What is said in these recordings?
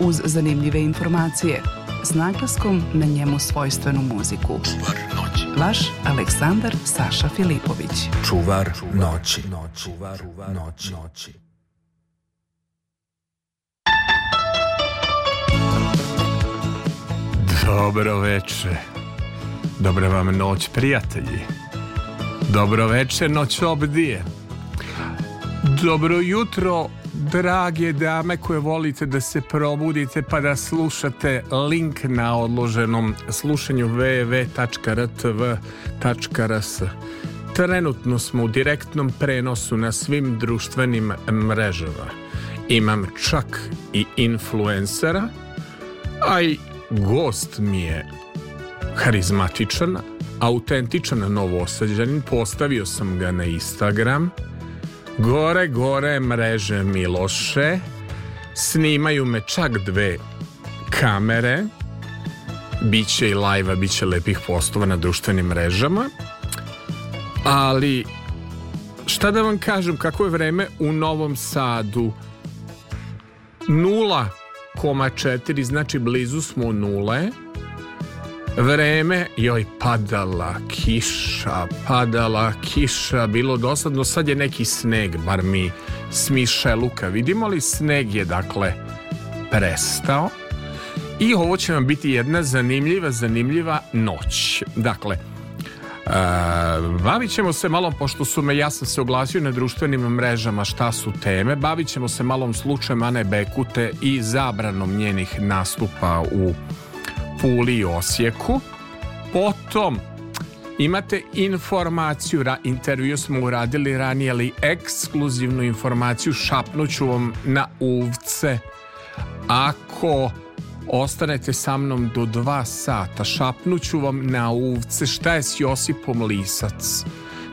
Uz zanimljive informacije. S naglaskom na njemu svojstvenu muziku. Čuvar noći. Vaš Aleksandar Saša Filipović. Čuvar noći. Čuvar noći. Dobro veče. Dobra vam noć, prijatelji. Dobro veče, noć obdije. Dobro jutro, drage dame koje volite da se probudite pa da slušate link na odloženom slušanju www.rtv.rs. Trenutno smo u direktnom prenosu na svim društvenim mrežama. Imam čak i influencera, a i gost mi je harizmatičan, autentičan novosađanin, postavio sam ga na Instagram. Gore, gore mreže Miloše, snimaju me čak dve kamere, biće i live-a, biće lepih postova na društvenim mrežama, ali šta da vam kažem, kako je vreme u Novom Sadu? Nula 0,4, znači blizu smo nule. Vreme, joj, padala kiša, padala kiša, bilo dosadno, sad je neki sneg, bar mi smiše luka. Vidimo li, sneg je, dakle, prestao. I ovo će vam biti jedna zanimljiva, zanimljiva noć. Dakle, Uh, bavit ćemo se malo, pošto su me, ja sam se oglasio na društvenim mrežama šta su teme, bavit ćemo se malom slučajem Ane Bekute i zabranom njenih nastupa u Puli i Osijeku. Potom imate informaciju, intervju smo uradili ranije, ali ekskluzivnu informaciju šapnuću vam na uvce. Ako Ostanete sa mnom do dva sata, šapnuću vam na uvce šta je s Josipom Lisac.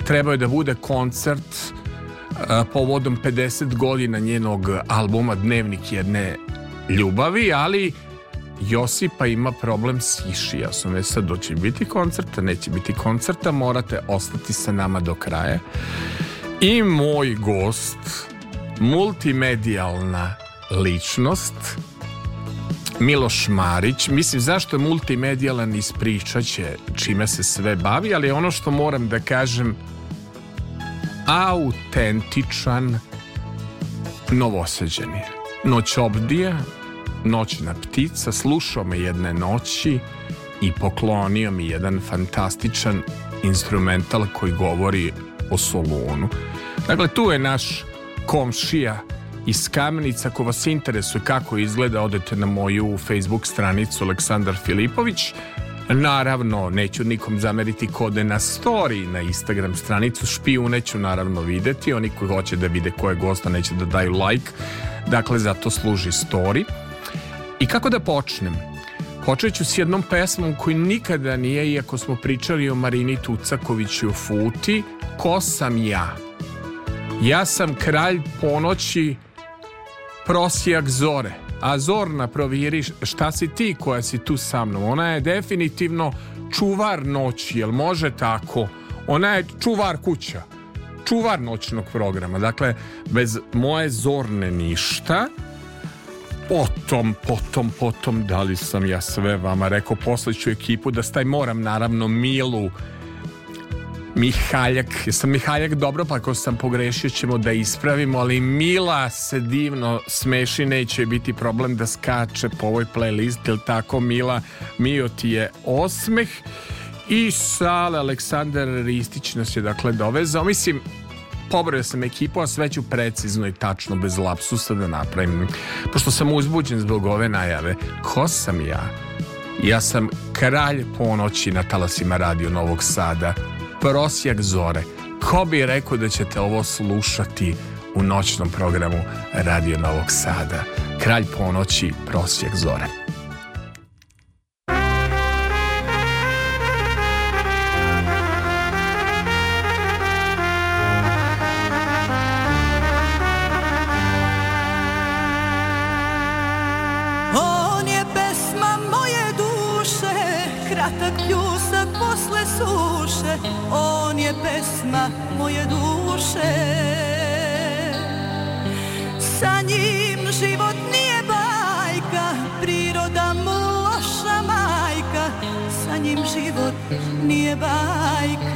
Trebao je da bude koncert a, povodom 50 godina njenog albuma Dnevnik jedne ljubavi, ali Josipa ima problem s išijasom. E sad, doći biti koncerta, neće biti koncerta, morate ostati sa nama do kraja. I moj gost, multimedijalna ličnost, Miloš Marić. Mislim, zašto je multimedijalan ispričat će čime se sve bavi, ali ono što moram da kažem autentičan novoseđen je. Noć obdija, noćna ptica, slušao me jedne noći i poklonio mi jedan fantastičan instrumental koji govori o Solunu. Dakle, tu je naš komšija iz Kamenica. Ako vas interesuje kako izgleda, odete na moju Facebook stranicu Aleksandar Filipović. Naravno, neću nikom zameriti kode na story na Instagram stranicu. Špijune ću naravno videti. Oni koji hoće da vide ko je gosta neće da daju like. Dakle, zato služi story. I kako da počnem? Počet ću s jednom pesmom koji nikada nije, iako smo pričali o Marini Tucaković i o Futi, Ko sam ja? Ja sam kralj ponoći prosjak zore. A Zorna proviri šta si ti koja si tu sa mnom. Ona je definitivno čuvar noći, jel može tako? Ona je čuvar kuća. Čuvar noćnog programa. Dakle, bez moje Zorne ništa. Potom, potom, potom, da li sam ja sve vama rekao, posleću ekipu da staj moram naravno Milu. Mihaljak, jesam Mihaljak dobro, pa ako sam pogrešio ćemo da ispravimo, ali Mila se divno smeši, neće biti problem da skače po ovoj playlist, ili tako Mila, Mio ti je osmeh. I Sale Aleksandar Ristić nas je dakle dovezao, mislim pobrojao sam ekipu, a sve ću precizno i tačno bez lapsusa da napravim. Pošto sam uzbuđen zbog ove najave, ko sam ja? Ja sam kralj ponoći na talasima radio Novog Sada, prosjak zore. Ko bi rekao da ćete ovo slušati u noćnom programu Radio Novog Sada? Kralj ponoći, prosjak zore. Je pesma moje duše. Sa njim život nije bajka Priroda mu loša majka. Sa njim život nije bajka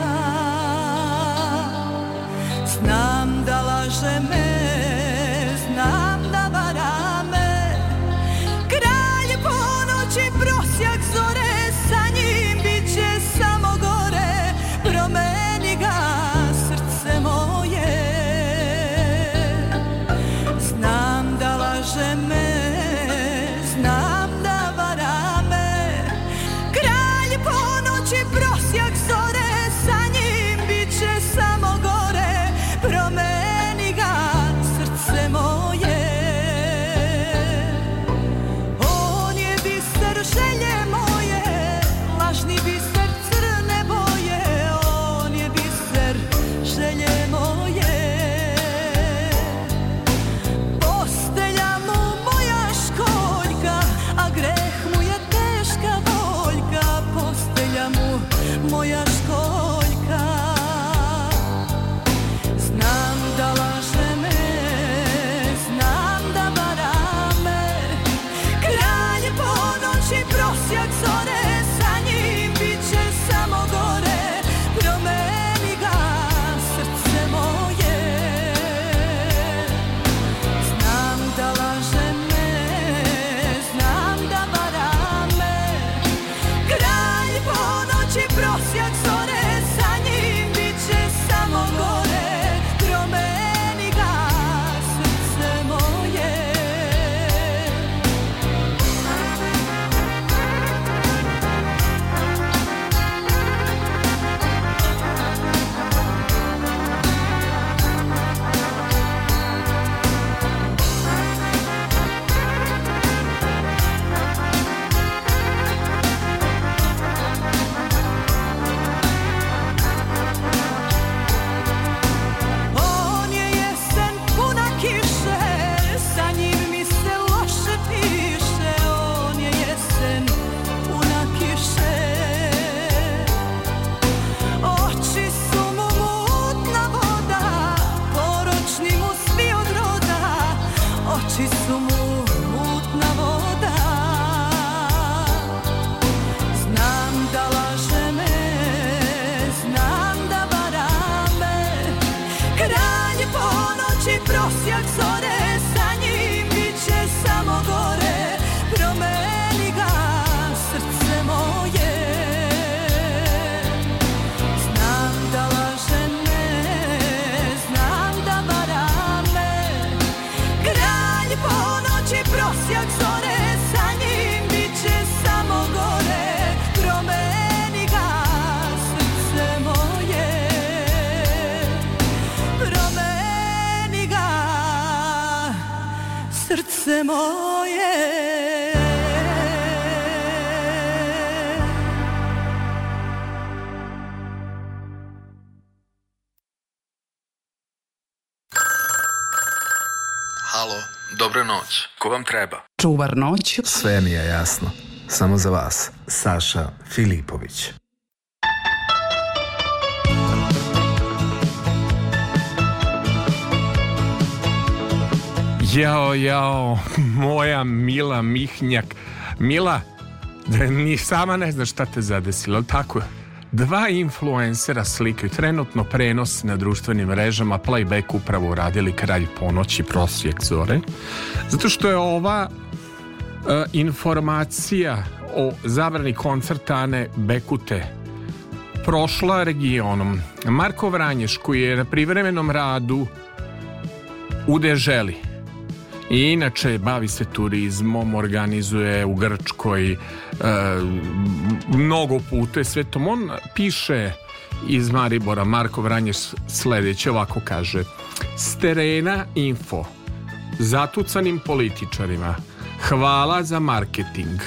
treba? Čuvar noć Sve mi je jasno. Samo za vas. Saša Filipović. Jao, jao, moja Mila Mihnjak. Mila, da ni sama ne znaš šta te zadesilo, ali tako je. Dva influencera slikaju trenutno prenos na društvenim mrežama playback upravo uradili Kralj ponoći prosjek zore. Zato što je ova e, informacija o zabrani koncerta Ane Bekute prošla regionom. Marko Vranješ koji je na privremenom radu u Deželi i inače bavi se turizmom, organizuje u Grčkoj e, mnogo putuje svetom. On piše iz Maribora, Marko Vranješ sledeće ovako kaže. S terena info zatucanim političarima hvala za marketing.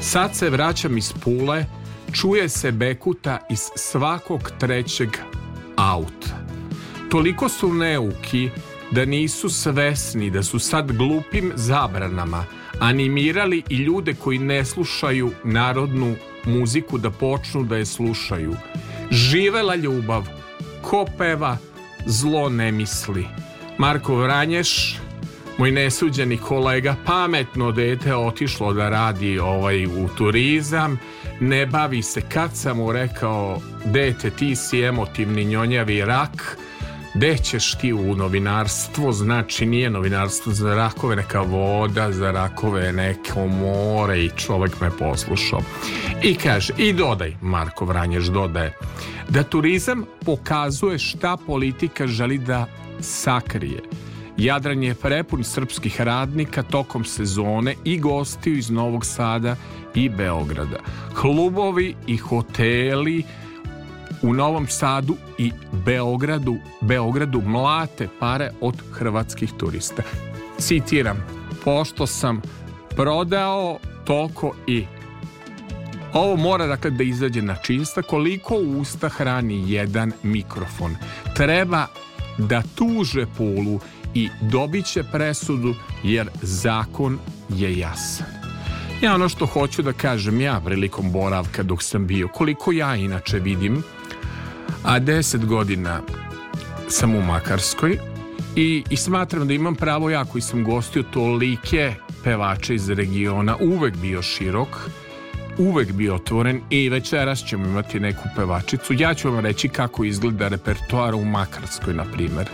Sad se vraćam iz Pule čuje se bekuta iz svakog trećeg auta. Toliko su neuki da nisu svesni da su sad glupim zabranama animirali i ljude koji ne slušaju narodnu muziku da počnu da je slušaju. Živela ljubav, ko peva, zlo ne misli. Marko Vranješ, moj nesuđeni kolega, pametno dete otišlo da radi ovaj u turizam, ne bavi se kad sam mu rekao dete ti si emotivni njonjavi rak, gde ćeš ti u novinarstvo, znači nije novinarstvo za rakove neka voda, za rakove neko more i čovjek me poslušao. I kaže, i dodaj, Marko Vranješ dodaje, da turizam pokazuje šta politika želi da sakrije. Jadran je prepun srpskih radnika tokom sezone i gostiju iz Novog Sada i Beograda. Klubovi i hoteli u Novom Sadu i Beogradu, Beogradu mlate pare od hrvatskih turista. Citiram, pošto sam prodao toliko i ovo mora dakle da izađe na čista koliko usta hrani jedan mikrofon. Treba da tuže pulu i dobit će presudu jer zakon je jasan. Ja ono što hoću da kažem ja prilikom boravka dok sam bio, koliko ja inače vidim, a deset godina sam u Makarskoj i, i smatram da imam pravo ja koji sam gostio tolike pevače iz regiona, uvek bio širok, uvek bio otvoren i večeras ćemo imati neku pevačicu. Ja ću vam reći kako izgleda repertoar u Makarskoj, na primer.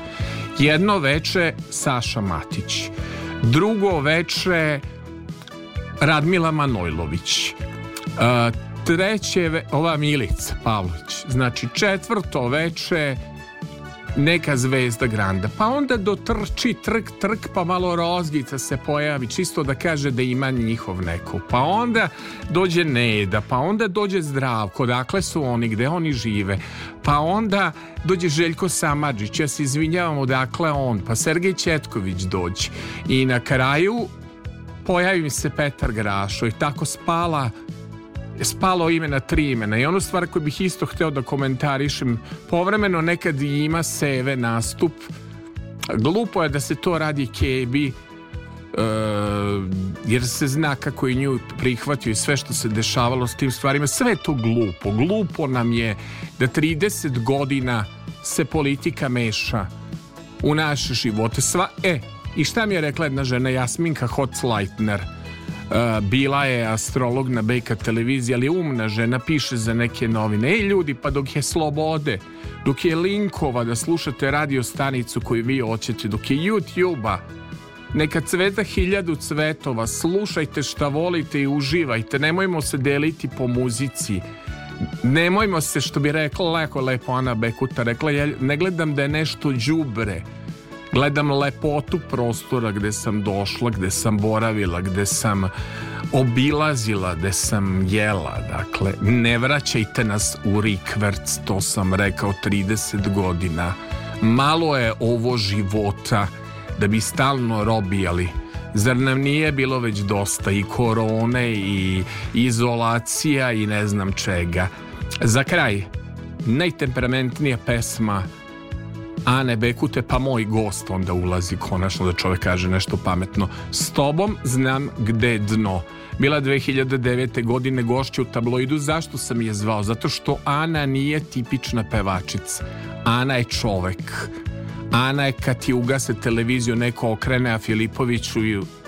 Jedno veče Saša Matić, drugo veče Radmila Manojlović, uh, treće, ova Milica Pavlović, znači četvrto veče neka zvezda granda, pa onda dotrči trk, trk, pa malo rozgica se pojavi, čisto da kaže da ima njihov neko, pa onda dođe Neda, pa onda dođe Zdravko, dakle su oni, gde oni žive, pa onda dođe Željko Samadžić, ja se izvinjavam odakle on, pa Sergej Četković dođe. I na kraju pojavi se Petar Grašo. I tako spala spalo ime na tri imena. I onu stvar koju bih isto hteo da komentarišem povremeno nekad ima seve nastup. Glupo je da se to radi kebi Uh, jer se zna kako je nju prihvatio i sve što se dešavalo s tim stvarima. Sve to glupo. Glupo nam je da 30 godina se politika meša u naše živote sva e i šta mi je rekla jedna žena Jasminka Hotzleitner bila je astrolog na BK televiziji, ali umna žena, piše za neke novine. Ej ljudi, pa dok je slobode, dok je linkova da slušate radio stanicu koju vi hoćete, dok je YouTube-a, neka cveta hiljadu cvetova, slušajte šta volite i uživajte, nemojmo se deliti po muzici, nemojmo se, što bi rekla leko lepo Ana Bekuta, rekla, ja ne gledam da je nešto đubre, gledam lepotu prostora gde sam došla, gde sam boravila, gde sam obilazila, gde sam jela. Dakle, ne vraćajte nas u rikverc, to sam rekao 30 godina. Malo je ovo života da bi stalno robijali. Zar nam nije bilo već dosta i korone i izolacija i ne znam čega. Za kraj, najtemperamentnija pesma Ane Bekute, pa moj gost onda ulazi konačno da čovjek kaže nešto pametno. S tobom znam gde dno. Bila 2009. godine gošća u tabloidu. Zašto sam je zvao? Zato što Ana nije tipična pevačica. Ana je čovek. Ana je kad ti ugase televiziju neko okrene a Filipoviću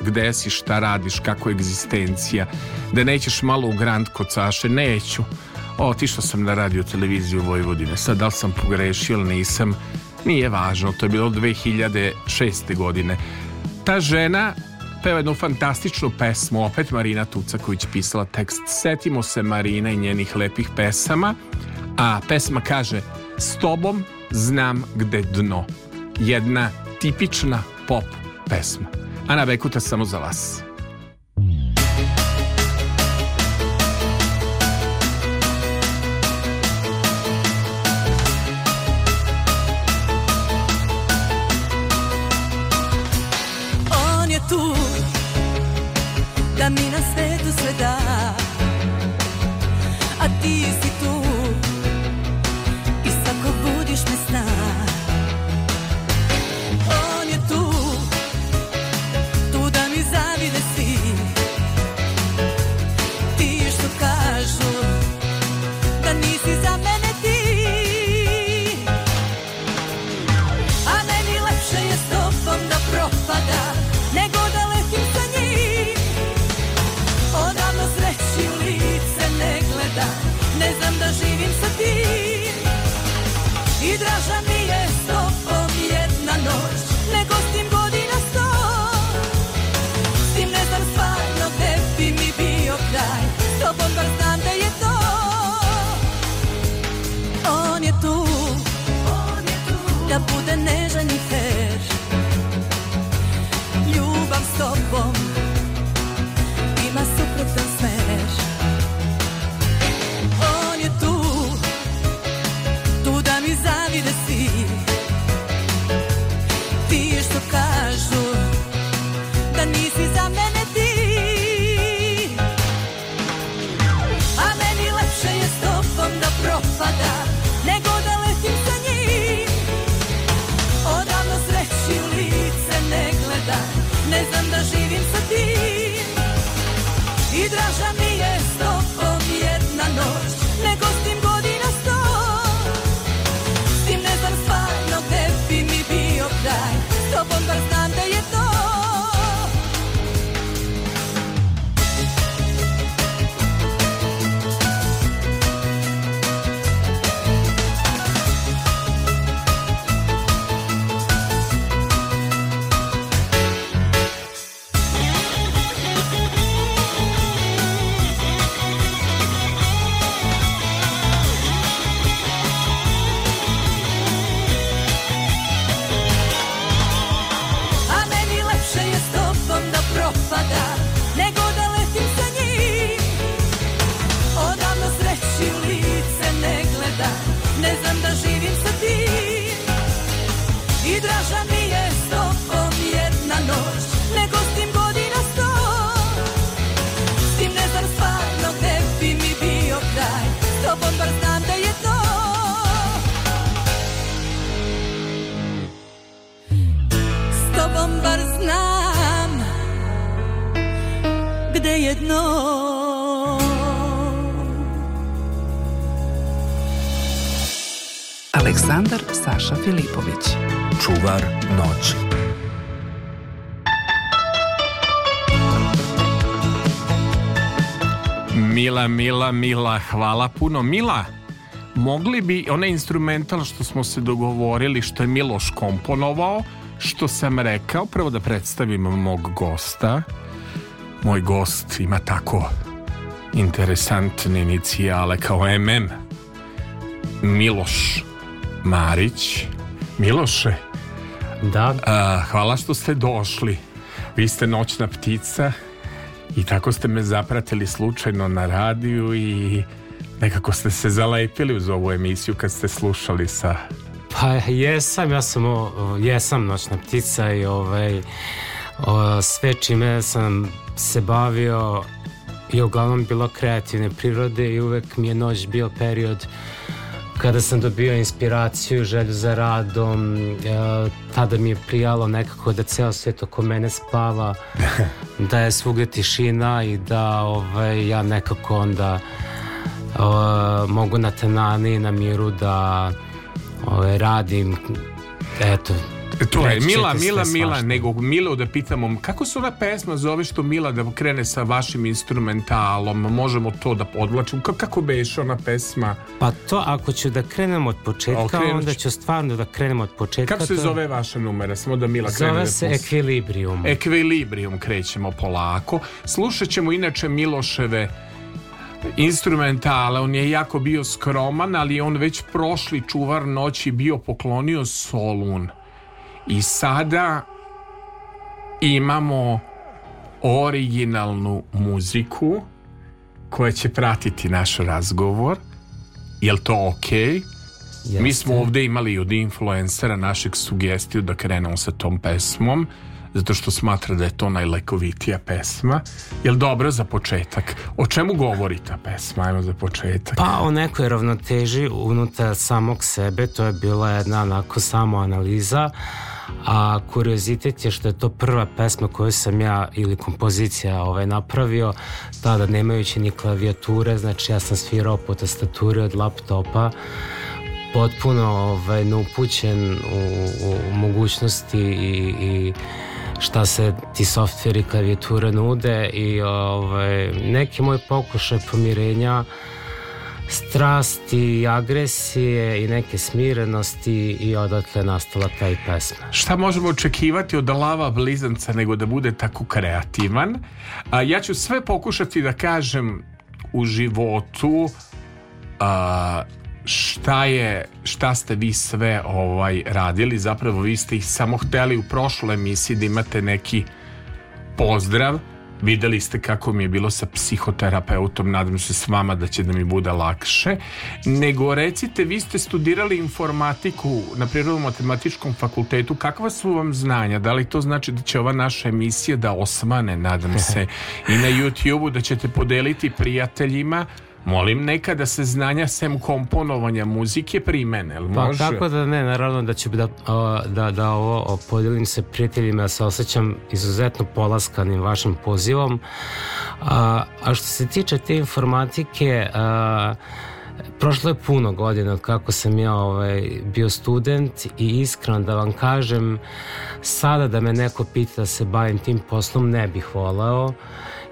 gde si, šta radiš, kako je egzistencija. Da nećeš malo u Grand kod Saše. Neću. Otišao sam na radio televiziju Vojvodine. Sad da li sam pogrešio ili nisam Nije važno, to je bilo 2006. godine. Ta žena peva jednu fantastičnu pesmu, opet Marina Tucaković pisala tekst. Setimo se Marina i njenih lepih pesama, a pesma kaže S tobom znam gde dno. Jedna tipična pop pesma. Ana Bekuta samo za vas. Da mi na svetu sve da A ti si Filipović. Čuvar noći. Mila, Mila, Mila, hvala puno. Mila, mogli bi onaj instrumental što smo se dogovorili, što je Miloš komponovao, što sam rekao, prvo da predstavim mog gosta. Moj gost ima tako interesantne inicijale kao MM. Miloš Marić. Miloše, Da, a, hvala što ste došli. Vi ste noćna ptica i tako ste me zapratili slučajno na radiju i nekako ste se zalepili uz ovu emisiju kad ste slušali sa... pa jesam, ja sam, o, jesam noćna ptica i ovaj, o, sve čime sam se bavio je uglavnom bilo kreativne prirode i uvek mi je noć bio period kada sam dobio inspiraciju, želju za radom, e, tada mi je prijalo nekako da ceo svet oko mene spava, da je svugde tišina i da ovaj, ja nekako onda o, mogu na tenani, na miru da ovaj, radim, eto, To je Mila, Mila, Mila, nego Milo da pitamo kako se ona pesma zove što Mila da krene sa vašim instrumentalom, možemo to da odvlačimo, Ka- kako beše ona pesma, Pa to ako ću da krenem od početka, Okrenut onda ću. stvarno da krenem od početka. kako se to- zove vaša numera, samo da Mila krene Zove da se. Equilibrium. Ekvilibrium krećemo polako. Slušat ćemo inače Miloševe instrumentale. On je jako bio skroman, ali je on već prošli čuvar noći bio poklonio Solun. I sada imamo originalnu muziku koja će pratiti naš razgovor. Jel to okej? Mi Jeste. smo ovde imali od influencera našeg sugestiju da krenemo sa tom pesmom zato što smatra da je to najlekovitija pesma. Jel dobro za početak? O čemu govori ta pesma? Ajmo za početak. Pa o nekoj ravnoteži unutar samog sebe, to je bila jedna onako samo analiza, a kuriozitet je što je to prva pesma koju sam ja ili kompozicija ovaj, napravio, tada nemajući ni klavijature, znači ja sam svirao po tastaturi od laptopa, potpuno ovaj, neupućen u, u mogućnosti i, i šta se ti softveri klavijature nude i ovaj, neki moj pokušaj pomirenja strasti, agresije i neke smirenosti i odatle nastala ta i pesma. Šta možemo očekivati od lava blizanca nego da bude tako kreativan? A, ja ću sve pokušati da kažem u životu a, šta je šta ste vi sve ovaj radili zapravo vi ste ih samo hteli u prošloj emisiji da imate neki pozdrav videli ste kako mi je bilo sa psihoterapeutom. Nadam se s vama da će da mi bude lakše. Nego recite vi ste studirali informatiku na prirodno-matematičkom fakultetu. Kakva su vam znanja? Da li to znači da će ova naša emisija da osmane nadam se i na YouTube-u da ćete podeliti prijateljima Molim neka da se znanja sem komponovanja muzike primene, jel Pa može? tako da ne, naravno da ću da, da, da ovo podelim se prijateljima, ja se osjećam izuzetno polaskanim vašim pozivom. A, a što se tiče te informatike, a, prošlo je puno godina od kako sam ja ovaj, bio student i iskreno da vam kažem, sada da me neko pita da se bavim tim poslom ne bih voleo,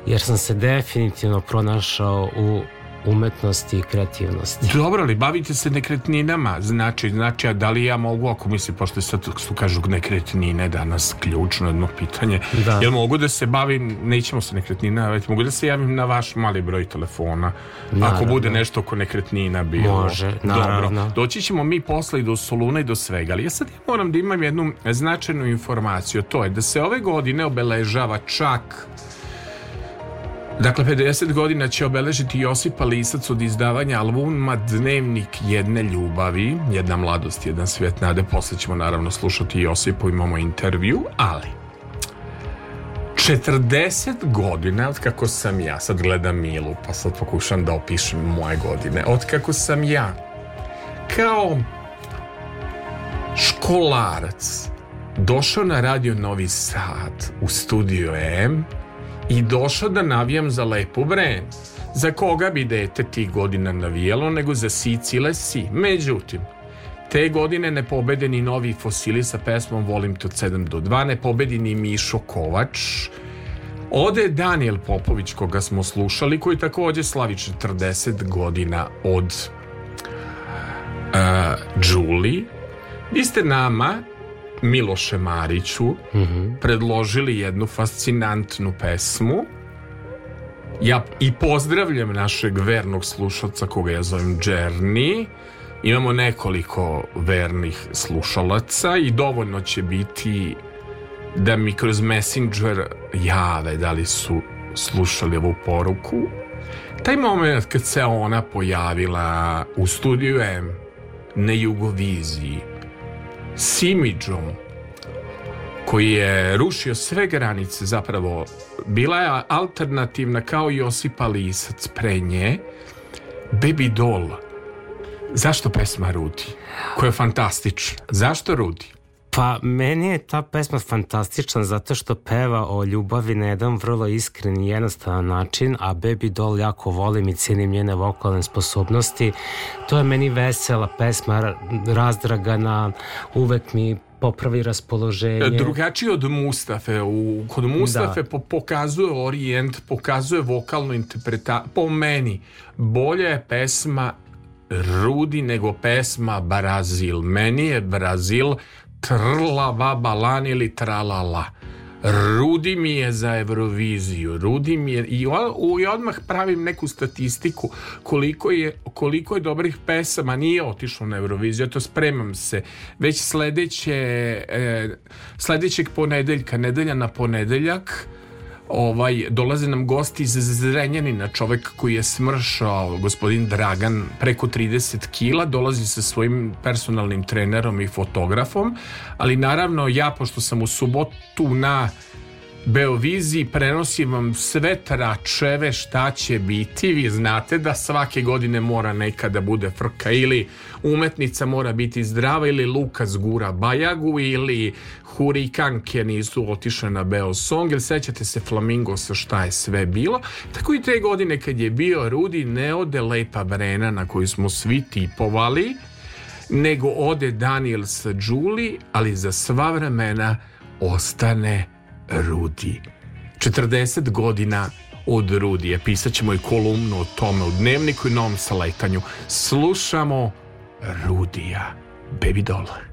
jer sam se definitivno pronašao u umetnosti i kreativnosti. Dobro, ali bavite se nekretninama, znači, znači, a da li ja mogu, ako mislim, pošto sad su kažu nekretnine danas ključno jedno pitanje, Da. jel mogu da se bavim, nećemo sa nekretninama, već mogu da se javim na vaš mali broj telefona, ako Naravno. bude nešto oko nekretnina bilo. Može, naravno. Dobro, doći ćemo mi posle i do Soluna i do svega, ali ja sad moram da imam jednu značajnu informaciju, to je da se ove godine obeležava čak Dakle, 50 godina će obeležiti Josipa Lisac od izdavanja albuma Dnevnik jedne ljubavi, jedna mladost, jedan svijet nade. Posle ćemo naravno slušati Josipu, imamo intervju, ali 40 godina od kako sam ja, sad gledam Milu, pa sad pokušam da opišem moje godine, od kako sam ja kao školarac došao na radio Novi Sad u studio M i došao da navijam za lepu Bren. Za koga bi dete tih godina navijalo nego za Sicile si. Međutim, te godine ne pobede ni novi fosili sa pesmom Volim te od 7 do 2, ne pobedi ni Mišo Kovač. Ode Daniel Popović koga smo slušali koji takođe slavi 40 godina od uh, Julie. Vi ste nama Miloše Mariću predložili jednu fascinantnu pesmu. Ja i pozdravljam našeg vernog slušalca koga ja zovem Džerni. Imamo nekoliko vernih slušalaca i dovoljno će biti da mi kroz Messenger jave da li su slušali ovu poruku. Taj moment kad se ona pojavila u studiju M na Jugoviziji s imidžom koji je rušio sve granice zapravo. Bila je alternativna kao Josipa Lisac pre nje. Baby Doll. Zašto pesma Rudi koja je fantastična. Zašto Rudi Pa meni je ta pesma fantastična zato što peva o ljubavi na jedan vrlo iskren i jednostavan način, a Baby Doll jako volim i cenim njene vokalne sposobnosti. To je meni vesela pesma, razdragana, uvek mi popravi raspoloženje. drugačije od Mustafe u, kod Mustafe po, pokazuje orijent pokazuje vokalnu interpretaciju po meni bolja je pesma Rudi nego pesma Brazil meni je Brazil trla babalan ili tralala. Rudi mi je za Euroviziju Rudi mi je i, o, u- i odmah pravim neku statistiku koliko je, koliko je dobrih pesama. Nije otišlo na Euroviziju to spremam se. Već sledeće e, sledećeg ponedeljka nedelja na ponedeljak ovaj, dolaze nam gosti iz Zrenjanina, čovek koji je smršao, gospodin Dragan, preko 30 kila, dolazi sa svojim personalnim trenerom i fotografom, ali naravno ja, pošto sam u subotu na Beoviziji prenosim vam sve tračeve šta će biti. Vi znate da svake godine mora neka da bude frka ili umetnica mora biti zdrava ili Lukas gura Bajagu ili hurikanke nisu otišle na Beo Song ili sećate se Flamingosa šta je sve bilo tako i te godine kad je bio Rudi ne ode Lepa Brena na koju smo svi tipovali nego ode Daniel sa Julie, ali za sva vremena ostane Rudi. 40 godina od Rudije. Pisat ćemo i kolumnu o tome u dnevniku i novom saletanju. Slušamo Rudija. Baby doll.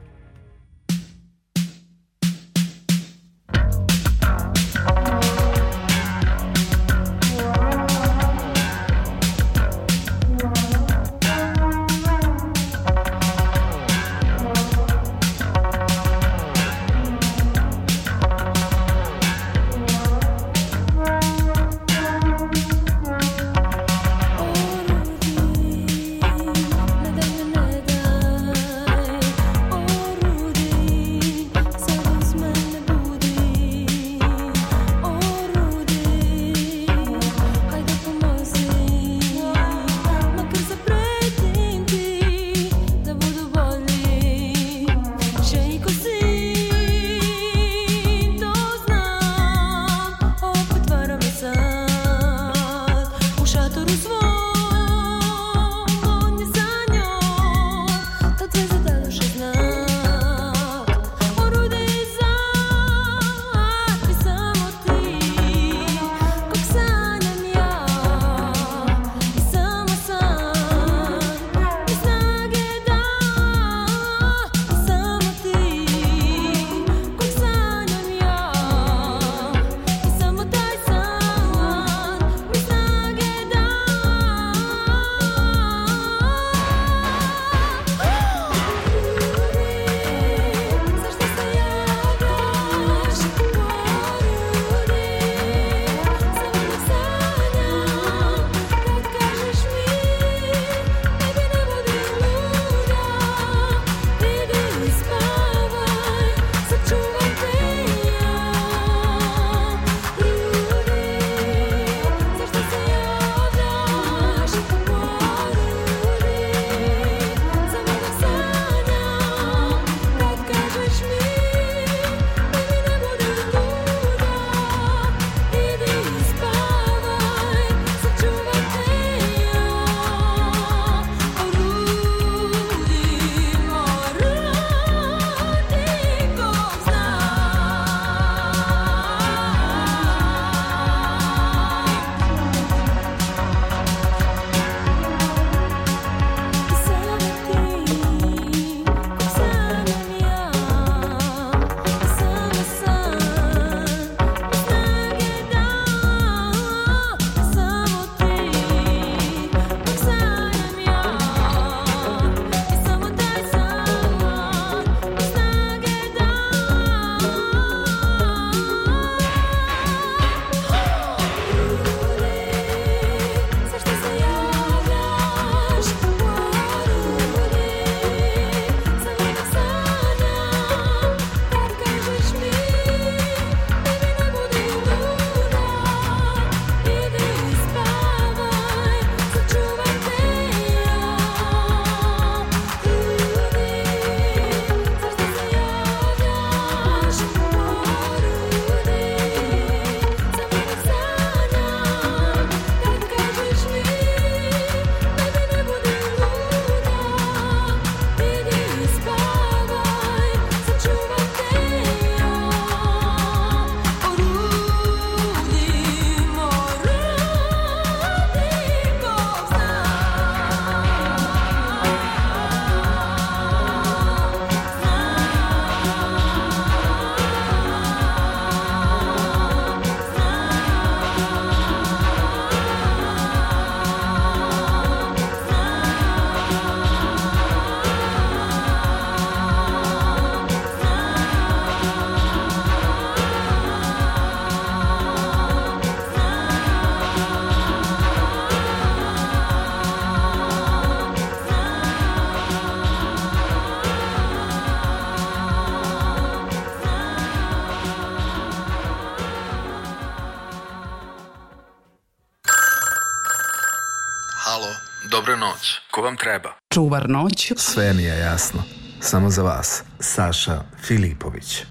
Noć, Sve mi je jasno. Samo za vas. Saša Filipović.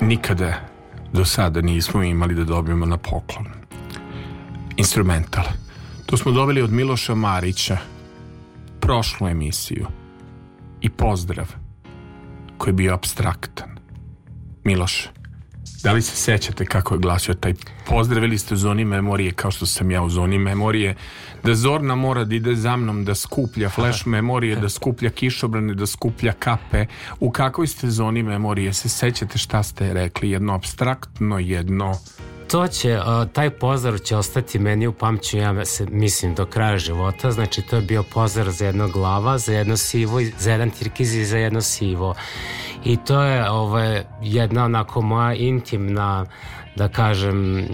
Nikada do sada nismo imali da dobijemo na poklon. Instrumental. To smo dobili od Miloša Marića prošlu emisiju. I pozdrav koji je bio abstraktan. Miloš, da li se sećate kako je glasio taj pozdrav ili ste u zoni memorije kao što sam ja u zoni memorije da Zorna mora da ide za mnom da skuplja flash memorije, da skuplja kišobrane, da skuplja kape. U kakvoj ste zoni memorije? Se sećate šta ste rekli? Jedno abstraktno, jedno... To će, taj pozdrav će ostati meni u pamću, ja se, mislim, do kraja života. Znači, to je bio pozdrav za jedno glava, za jedno sivo, za jedan tirkiz i za jedno sivo. I to je ovaj, jedna onako moja intimna da kažem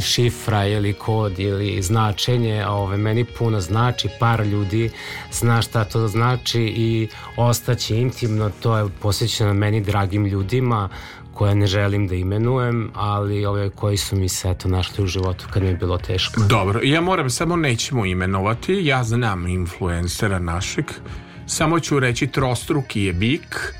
šifra ili kod ili značenje ove, meni puno znači par ljudi zna šta to znači i ostaće intimno to je posvećeno meni dragim ljudima koje ne želim da imenujem ali ove koji su mi se eto našli u životu kad mi je bilo teško. Dobro, ja moram, samo nećemo imenovati, ja znam influencera našeg, samo ću reći trostruki je bik,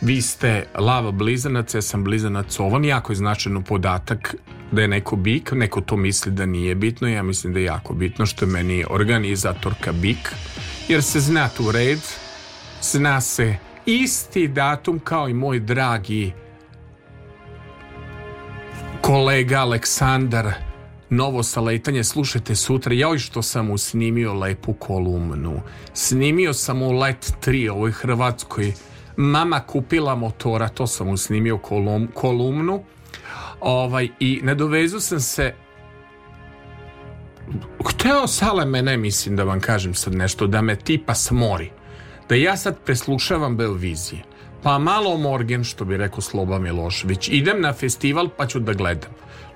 vi ste lava blizanac, ja sam blizanac ovan, jako je značajno podatak da je neko bik, neko to misli da nije bitno, ja mislim da je jako bitno što je meni organizatorka bik, jer se zna tu red, zna se isti datum kao i moj dragi kolega Aleksandar. Novo saletanje, slušajte sutra, i što sam mu snimio lepu kolumnu. Snimio sam u Let 3 ovoj Hrvatskoj. Mama kupila motora, to sam mu snimio kolum, kolumnu. Ovaj, I nadovezu sam se Hteo Sale mene, mislim da vam kažem sad nešto, da me tipa smori. Da ja sad preslušavam Belvizije. Pa malo Morgen, što bi rekao Sloba Milošević. Idem na festival pa ću da gledam.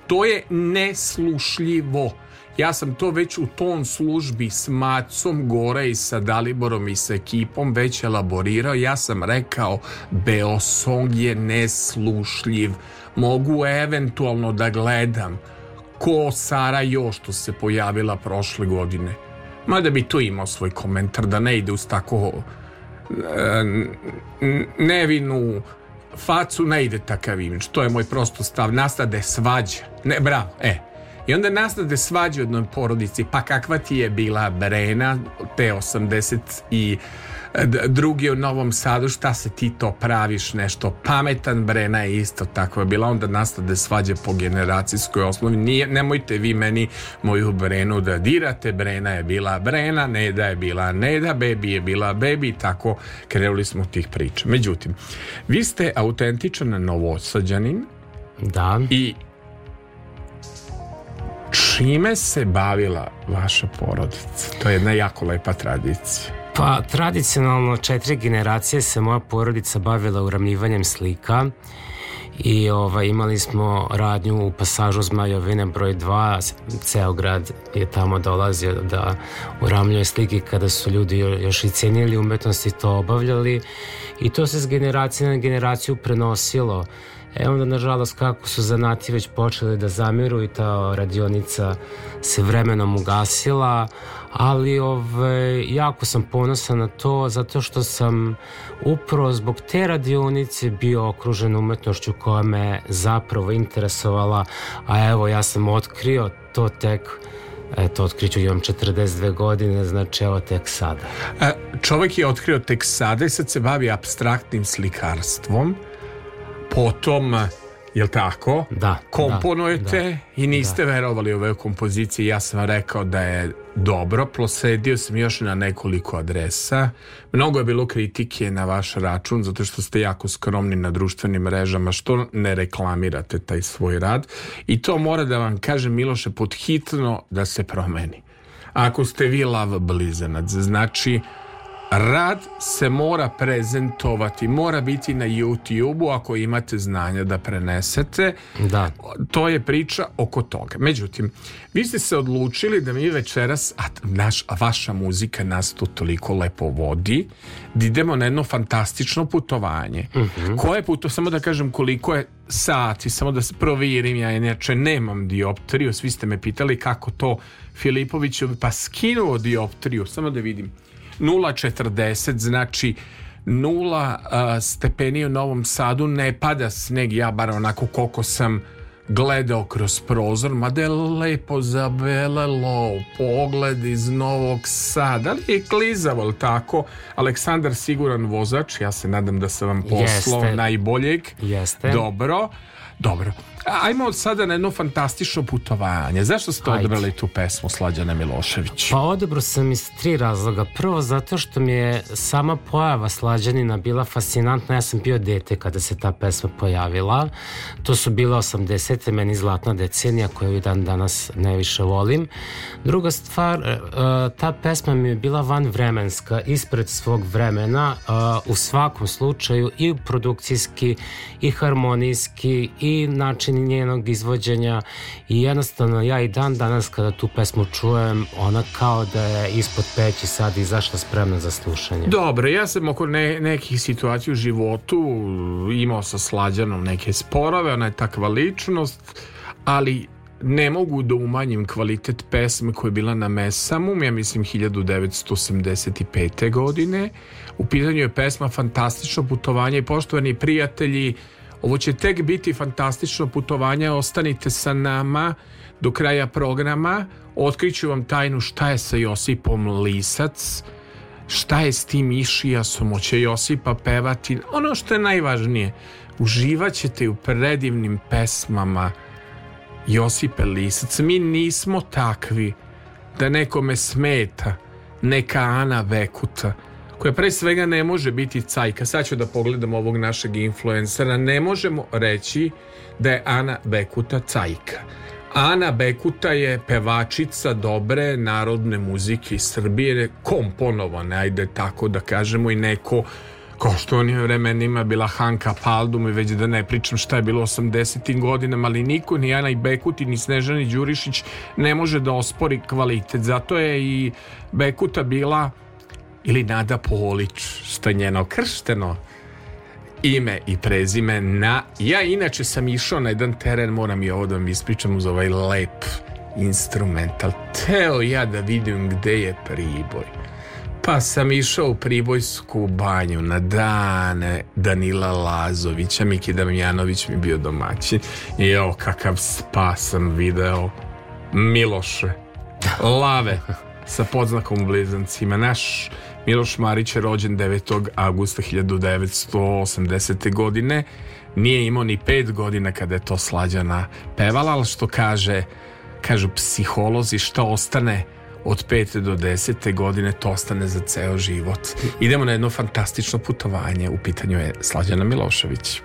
To je neslušljivo. Ja sam to već u ton službi s Macom Gore i sa Daliborom i sa ekipom već elaborirao. Ja sam rekao Beosong je neslušljiv. Mogu eventualno da gledam ko Sara Jo što se pojavila prošle godine. Mada bi tu imao svoj komentar da ne ide uz tako e, nevinu facu ne ide takav imidž. To je moj prosto stav. Nastade svađa. Ne, bravo, e. I onda nastade svađa u jednoj porodici. Pa kakva ti je bila Brena te 80 i d- drugi u Novom Sadu, šta se ti to praviš nešto pametan, Brena je isto takva bila, onda nastade svađe po generacijskoj osnovi, Nije, nemojte vi meni moju Brenu da dirate, Brena je bila Brena, Neda je bila Neda, Bebi je bila Bebi, tako krenuli smo tih priča. Međutim, vi ste autentičan novosađanin da. i čime se bavila vaša porodica? To je jedna jako lepa tradicija. Pa tradicionalno četiri generacije se moja porodica bavila uramljivanjem slika i ovaj, imali smo radnju u pasažu Zmajovine broj 2, ceo grad je tamo dolazio da uramljuje slike kada su ljudi jo- još i cenili umetnost i to obavljali i to se s generacije na generaciju prenosilo. E onda, nažalost, kako su zanati već počeli da zamiru i ta radionica se vremenom ugasila, ali ove, jako sam ponosan na to zato što sam upravo zbog te radionice bio okružen umetnošću koja me zapravo interesovala, a evo ja sam otkrio to tek Eto, otkriću, imam 42 godine, znači evo tek sada. E, Čovjek je otkrio tek sada i sad se bavi abstraktnim slikarstvom. Potom, jel tako? Da. Komponujete da, da, i niste verovali ove kompozicije. Ja sam rekao da je dobro. Prosledio sam još na nekoliko adresa. Mnogo je bilo kritike na vaš račun zato što ste jako skromni na društvenim mrežama. Što ne reklamirate taj svoj rad? I to mora da vam kažem Miloše podhitno da se promeni. Ako ste vi lav blizanac, znači rad se mora prezentovati, mora biti na YouTube-u ako imate znanja da prenesete. Da. To je priča oko toga. Međutim, vi ste se odlučili da mi večeras, a naš, a vaša muzika nas tu toliko lepo vodi, da idemo na jedno fantastično putovanje. Koje puto, samo da kažem koliko je sati, samo da se provirim, ja inače nemam dioptriju, svi ste me pitali kako to Filipović, pa skinuo dioptriju, samo da vidim. 0,40 znači nula uh, stepeni u Novom Sadu ne pada sneg ja bar onako koliko sam gledao kroz prozor mada je lepo zabelelo pogled iz Novog Sada ali je klizavo tako Aleksandar siguran vozač ja se nadam da sam vam poslao Jeste. najboljeg Jeste. dobro dobro Ajmo od sada na jedno fantastično putovanje. Zašto ste Ajde. odrali tu pesmu Slađana Milošević? Pa odebro sam iz tri razloga. Prvo zato što mi je sama pojava Slađanina bila fascinantna. Ja sam bio dete kada se ta pesma pojavila. To su bila 80. meni zlatna decenija koju i dan danas najviše volim. Druga stvar, e, e, ta pesma mi je bila vanvremenska, ispred svog vremena e, u svakom slučaju i produkcijski i harmonijski i način njenog izvođenja i jednostavno ja i dan danas kada tu pesmu čujem ona kao da je ispod peći sad izašla spremna za slušanje. Dobro, ja sam oko ne, nekih situacija u životu imao sa Slađanom neke sporove, ona je takva ličnost, ali ne mogu da umanjim kvalitet pesme koja je bila na Mesamu, ja mislim 1985. godine. U pitanju je pesma Fantastično putovanje i poštovani prijatelji, ovo će tek biti fantastično putovanje, ostanite sa nama do kraja programa, otkriću vam tajnu šta je sa Josipom Lisac, šta je s tim Išijasom, hoće Josipa pevati, ono što je najvažnije, uživat ćete u predivnim pesmama Josipe Lisac. Mi nismo takvi da nekome smeta neka Ana Bekuta, koja pre svega ne može biti cajka. Sad ću da pogledam ovog našeg influencera. Ne možemo reći da je Ana Bekuta cajka. Ana Bekuta je pevačica dobre narodne muzike iz Srbije, komponovane, ajde tako da kažemo, i neko kao što onim vremenima bila Hanka Paldum i već da ne pričam šta je bilo u 80. godinama, ali niko, ni Ana i Bekuti, ni Snežani Đurišić ne može da ospori kvalitet. Zato je i Bekuta bila ili Nada Polić, što je njeno kršteno ime i prezime na... Ja inače sam išao na jedan teren, moram i ovo da vam ispričam uz ovaj lep instrumental. Teo ja da vidim gde je Priboj. Pa sam išao u Pribojsku banju na dane Danila Lazovića, Miki Damjanović mi bio domaćin. I evo kakav spa sam video. Miloše, lave sa podznakom u blizancima. Naš Miloš Marić je rođen 9. augusta 1980. godine. Nije imao ni pet godina kada je to slađana pevala, ali što kaže, kažu psiholozi, što ostane od 5. do 10. godine, to ostane za ceo život. Idemo na jedno fantastično putovanje. U pitanju je Slađana Milošević.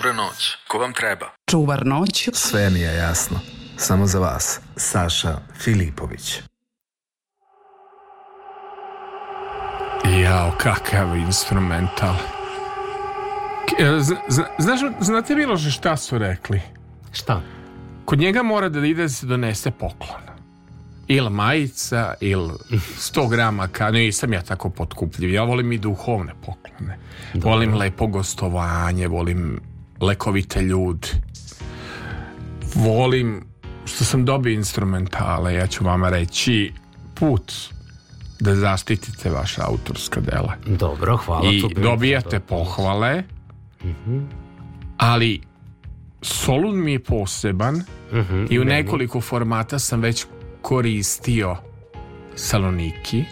Dobra noć. Ko vam treba? Čuvar noć Sve mi je jasno. Samo za vas. Saša Filipović. Jao, kakav instrumental. E, zna- zna- Znaš, znate Miloše šta su rekli? Šta? Kod njega mora da ide da se donese poklon. Ili majica, ili 100 grama ka... Nisam ja tako potkupljiv. Ja volim i duhovne poklone. Volim lepo gostovanje, volim lekovite ljudi. Volim što sam dobio instrumentale, ja ću vama reći put da zaštitite vaša autorska dela. Dobro, hvala. I dobijate pohvale, ali Solun mi je poseban Mhm, i u meni. nekoliko formata sam već koristio Saloniki.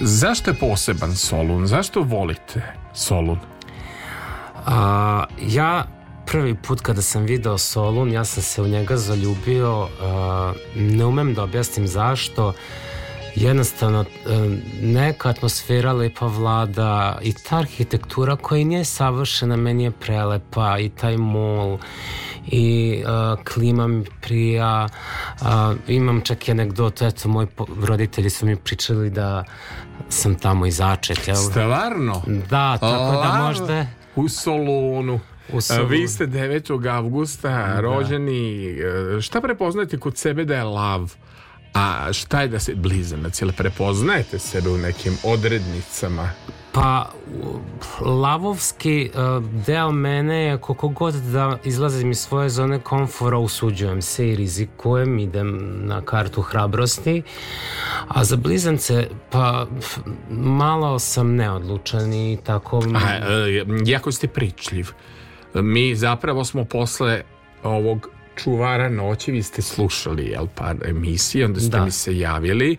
Zašto je poseban Solun? Zašto volite Solun? A, ja prvi put kada sam video Solun, ja sam se u njega zaljubio, a, ne umem da objasnim zašto, jednostavno e, neka atmosfera lepa vlada i ta arhitektura koja nije savršena, meni je prelepa i taj mol i a, klima mi prija. A, imam čak i anegdotu eto moji roditelji su mi pričali da sam tamo iz Začetlja Stvarno? da, tako da možda U Solunu. U Solunu. Vi ste 9. avgusta rođeni. E, Šta prepoznajete kod sebe da je lav? A šta je da se blizanac? Jel prepoznajete sebe u nekim odrednicama? Pa, lavovski uh, deo mene je koliko god da izlazim iz svoje zone komfora, usuđujem se i rizikujem, idem na kartu hrabrosti. A za blizance, pa malo sam neodlučan i tako... A, e, jako ste pričljiv. Mi zapravo smo posle ovog čuvara noći, vi ste slušali jel, par emisije, onda ste Da. mi se javili.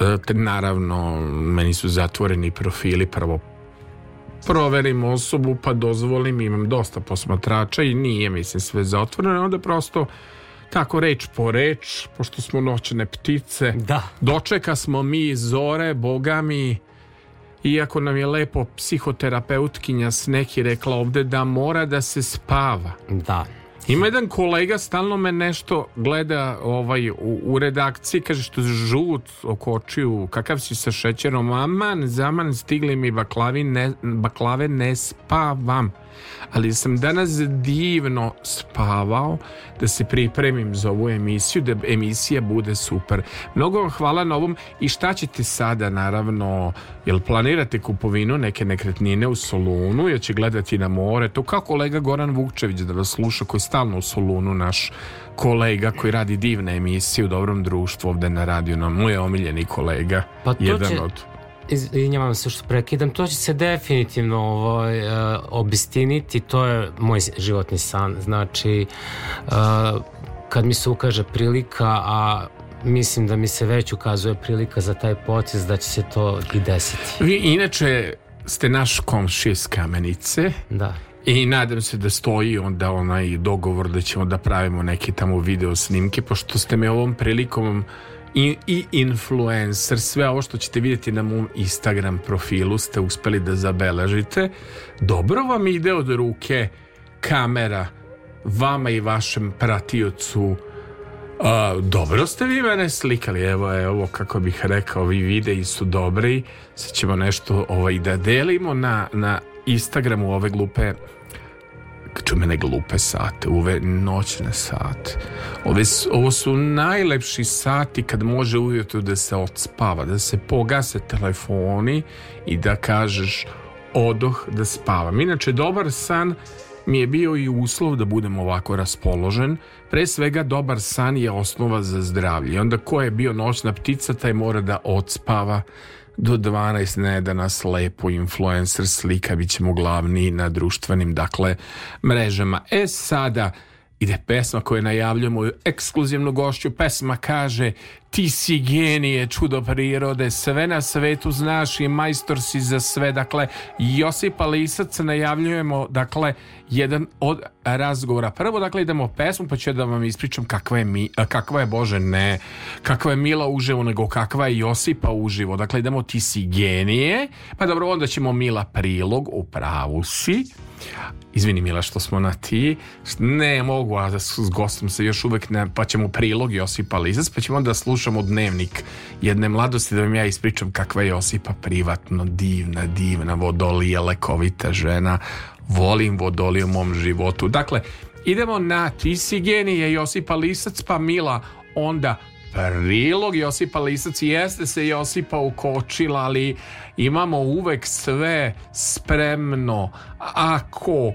E, naravno, meni su zatvoreni profili, prvo proverim osobu, pa dozvolim, imam dosta posmatrača i nije, mislim, sve zatvoreno, onda prosto tako reč po reč, pošto smo noćne ptice, Da. dočeka smo mi zore, boga mi, iako nam je lepo psihoterapeutkinja s neki rekla ovde da mora da se spava. Da. Ima jedan kolega stalno me nešto gleda ovaj, u, u redakciji, kaže što žut oko očiju, kakav si sa šećerom, aman, zaman, stigli mi baklavi, ne, baklave, ne spavam. Ali sam danas divno spavao da se pripremim za ovu emisiju, da emisija bude super. Mnogo vam hvala na ovom i šta ćete sada, naravno, jel planirate kupovinu neke nekretnine u Solunu, jel će gledati na more, to kao kolega Goran Vukčević da vas sluša, koji je stalno u Solunu, naš kolega koji radi divne emisije u dobrom društvu ovde na radiju, na moj omiljeni kolega, Pa to jedan će- od... Izvinjavam se što prekidam, to će se definitivno ovaj, uh, obistiniti, to je moj životni san. Znači, uh, kad mi se ukaže prilika, a mislim da mi se već ukazuje prilika za taj potez, da će se to i desiti. Vi inače ste naš komšije iz Kamenice, Da. I nadam se da stoji onda onaj dogovor da ćemo da pravimo neke tamo video snimke, pošto ste me ovom prilikom i, i influencer, sve ovo što ćete vidjeti na mom Instagram profilu ste uspeli da zabeležite. Dobro vam ide od ruke kamera vama i vašem pratiocu. A, dobro ste vi mene slikali, evo, evo kako bih rekao, vi videi su dobri, sad ćemo nešto ovaj, da delimo na, na Instagramu ove glupe čume ne glupe sate, ove noćne sate. Ove, ovo su najlepši sati kad može ujutro da se odspava, da se pogase telefoni i da kažeš odoh da spavam. Inače, dobar san mi je bio i uslov da budem ovako raspoložen. Pre svega, dobar san je osnova za zdravlje. Onda ko je bio noćna ptica, taj mora da odspava do 12 ne da nas lepo influencer slika bit ćemo glavni na društvenim dakle mrežama. E sada ide pesma koju najavljujemo ekskluzivnu gošću. Pesma kaže ti si genije, čudo prirode, sve na svetu znaš i majstor si za sve. Dakle, Josipa Lisac najavljujemo, dakle, jedan od razgovora. Prvo, dakle, idemo pesmu, pa ću da vam ispričam kakva je, mi, kakva je Bože, ne, kakva je Mila uživo, nego kakva je Josipa uživo. Dakle, idemo ti si genije, pa dobro, onda ćemo Mila prilog, u pravu si. Izvini Mila što smo na ti. Ne mogu, a s gostom se još uvek ne, pa ćemo prilog Josipa Lizac, pa ćemo onda slušamo dnevnik jedne mladosti da vam ja ispričam kakva je Josipa privatno, divna, divna, vodolija, lekovita žena. Volim vodoliju u mom životu. Dakle, idemo na ti si genije Josipa Lisac, pa Mila onda prilog Josipa Lisac jeste se Josipa ukočila ali imamo uvek sve spremno ako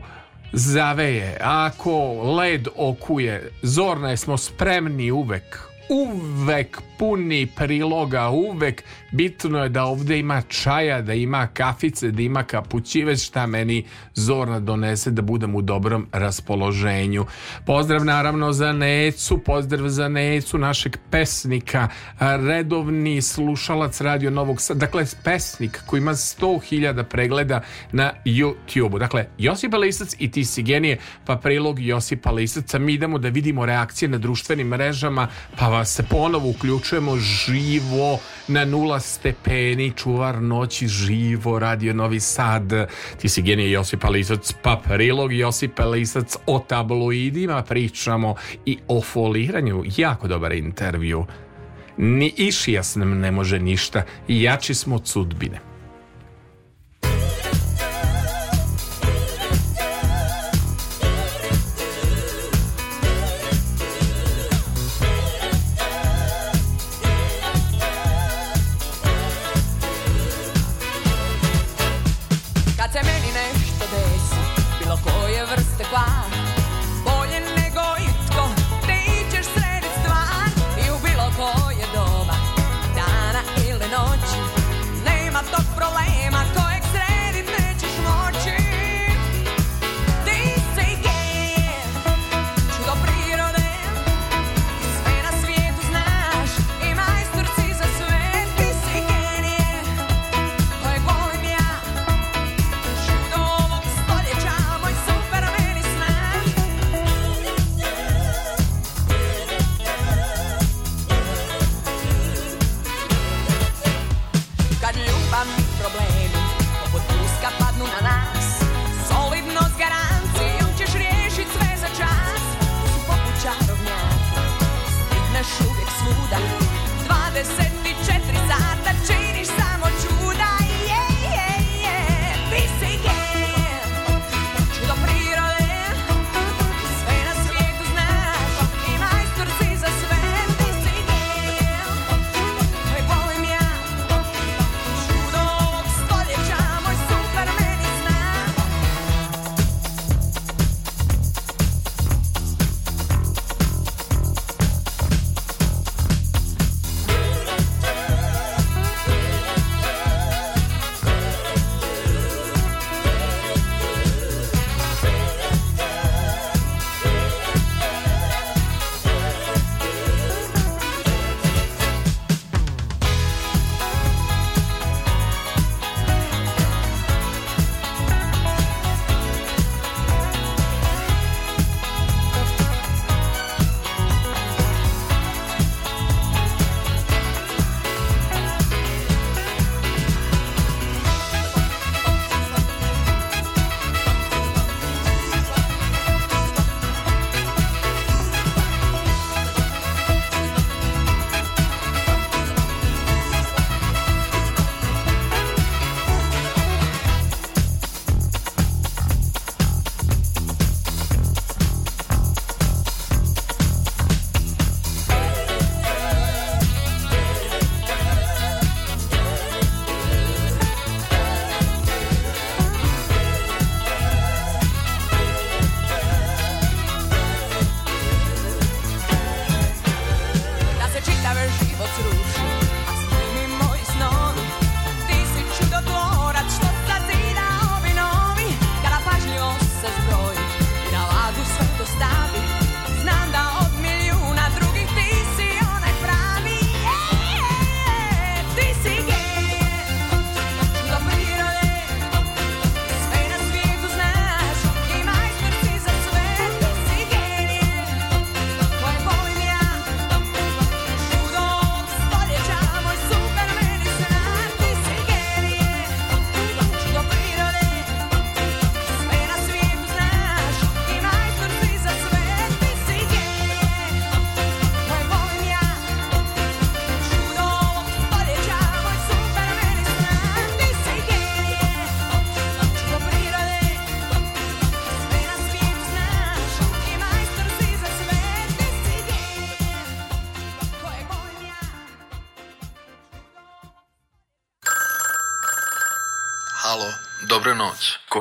zaveje ako led okuje zorne smo spremni uvek uvek puni priloga, uvek bitno je da ovde ima čaja, da ima kafice, da ima kapućive, šta meni Zorna donese da budem u dobrom raspoloženju. Pozdrav naravno za Necu, pozdrav za Necu, našeg pesnika, redovni slušalac Radio Novog Sada, dakle pesnik koji ima 100.000 pregleda na YouTube-u. Dakle, Josipa Lisac i ti si genije, pa prilog Josipa Lisaca. Mi idemo da vidimo reakcije na društvenim mrežama, pa se ponovo uključujemo živo na nula stepeni, čuvar noći živo, radio Novi Sad. Ti si genije Josipa Lisac, pa prilog Josipa Lisac o tabloidima pričamo i o foliranju. Jako dobar intervju. Ni Išijas nam ne može ništa. Jači smo od sudbine.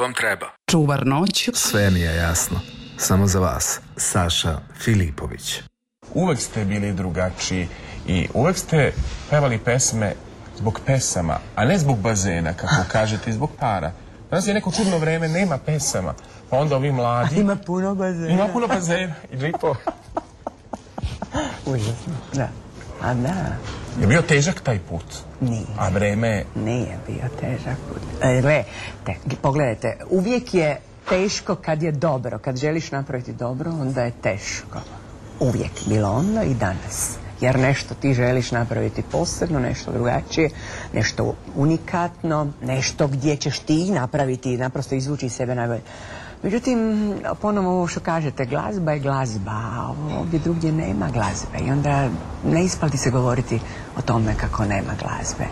Vam treba? Čuvar noć, Sve mi je jasno. Samo za vas. Saša Filipović. uvek ste bili drugačiji i uvek ste pevali pesme zbog pesama, a ne zbog bazena, kako kažete, i zbog para. Danas je neko čudno vreme, nema pesama. Pa onda ovi mladi... Ima puno bazena. Ima puno bazena i džipova. Užasno, da. A da, Je bio težak taj put. Nije. A vreme je... nije bio težak put. E, gle, te, pogledajte, uvijek je teško kad je dobro. Kad želiš napraviti dobro, onda je teško. Uvijek. Bilo onda i danas. Jer nešto ti želiš napraviti posebno, nešto drugačije, nešto unikatno, nešto gdje ćeš ti napraviti i naprosto izvući iz sebe najbolje. Međutim, ponovo ovo što kažete, glazba je glazba, a ovdje drugdje nema glazbe i onda ne isplati se govoriti o tome kako nema glazbe.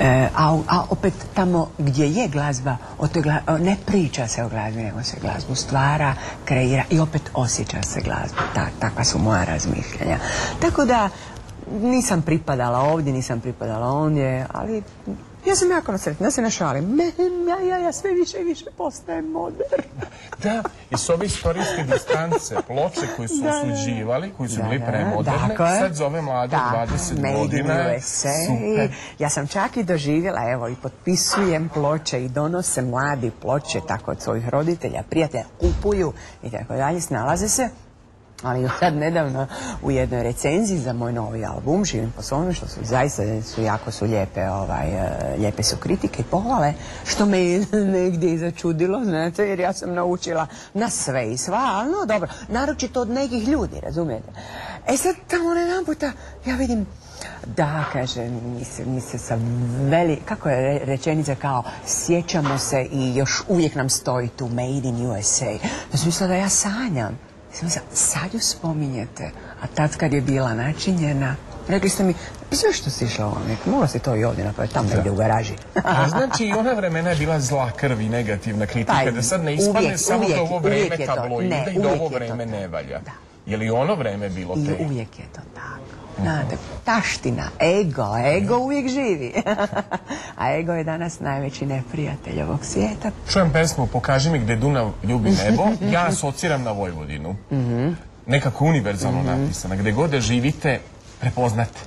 E, a, a opet tamo gdje je glazba, o toj gla- ne priča se o glazbi, nego se glazbu stvara, kreira i opet osjeća se glazba. Ta, takva su moja razmišljanja. Tako da, nisam pripadala ovdje, nisam pripadala ondje, ali ja sam jako sretna, ja se ne šalim. Me, ja, ja, ja sve više i više postajem moderna. Da, i s ove istorijske distance, ploče koje su Da, da. osuđivali, koji su Da, bili da, premoderne, sad zove mlade Da, 20 Made in godina. Super. Ja sam čak i doživjela, evo, i potpisujem ploče i donose mladi ploče tako od svojih roditelja, prijatelja, kupuju i tako dalje, snalaze se. Ali sad nedavno u jednoj recenziji za moj novi album Živim po svome, što su zaista su jako su lijepe, ovaj, e, lijepe su kritike i pohvale, što me je negdje i začudilo, znate, jer ja sam naučila na sve i sva, ali no dobro, naročito od nekih ljudi, razumijete. E sad tamo jedan puta ja vidim da, kaže, mi se, mi se sa veli, kako je re- rečenica kao, sjećamo se i još uvijek nam stoji tu Made in USA. Ja sam mislila da ja sanjam. Mislila, sad ju spominjete, a tad kad je bila načinjena, rekli ste mi, "Pa zašto si išla ovdje? Mogla si to i ovdje napraviti, tamo negdje u garaži. A znači i ona vremena je bila zla krv i negativna kritika, Pa, da sad ne ispadne uvijek, samo da ovo vreme tabloida Ne, i da ovo vreme ne valja. Da. Je li ono vreme bilo I te? uvijek je to tako. Znate, taština, ego, ego uvijek živi. A ego je danas najveći neprijatelj ovog svijeta. Čujem pesmu Pokaži mi gde Dunav ljubi nebo, ja asociram na Vojvodinu. Mhm. Nekako univerzalno napisana. Gde god da živite, prepoznate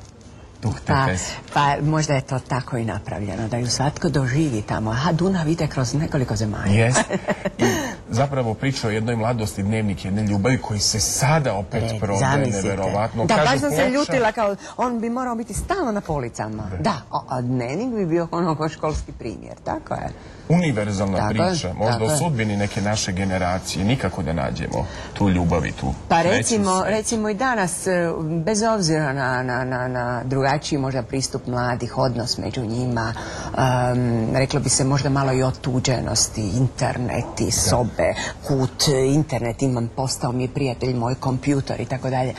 Pa, pa možda je to tako i napravljeno, da ju svatko doživi tamo. Aha, Dunav ide kroz nekoliko zemalja. Jeste. I zapravo priča o jednoj mladosti, dnevnik jedne ljubavi koji se sada opet E, prodaje neverovatno. Da, baš sam se ljutila kao, on bi morao biti stalno na policama. Da, a, a dnevnik bi bio ono ko školski primjer, tako je. univerzalna Tako je, priča, možda tako o je. sudbini neke naše generacije, nikako da nađemo tu ljubav i tu Pa recimo, recimo i danas, e, bez obzira na, na, na, na drugačiji možda pristup mladih, odnos među njima, em, reklo bi se možda malo i otuđenosti, interneti, sobe, kut, internet imam, postao mi je prijatelj, moj kompjutor i tako dalje.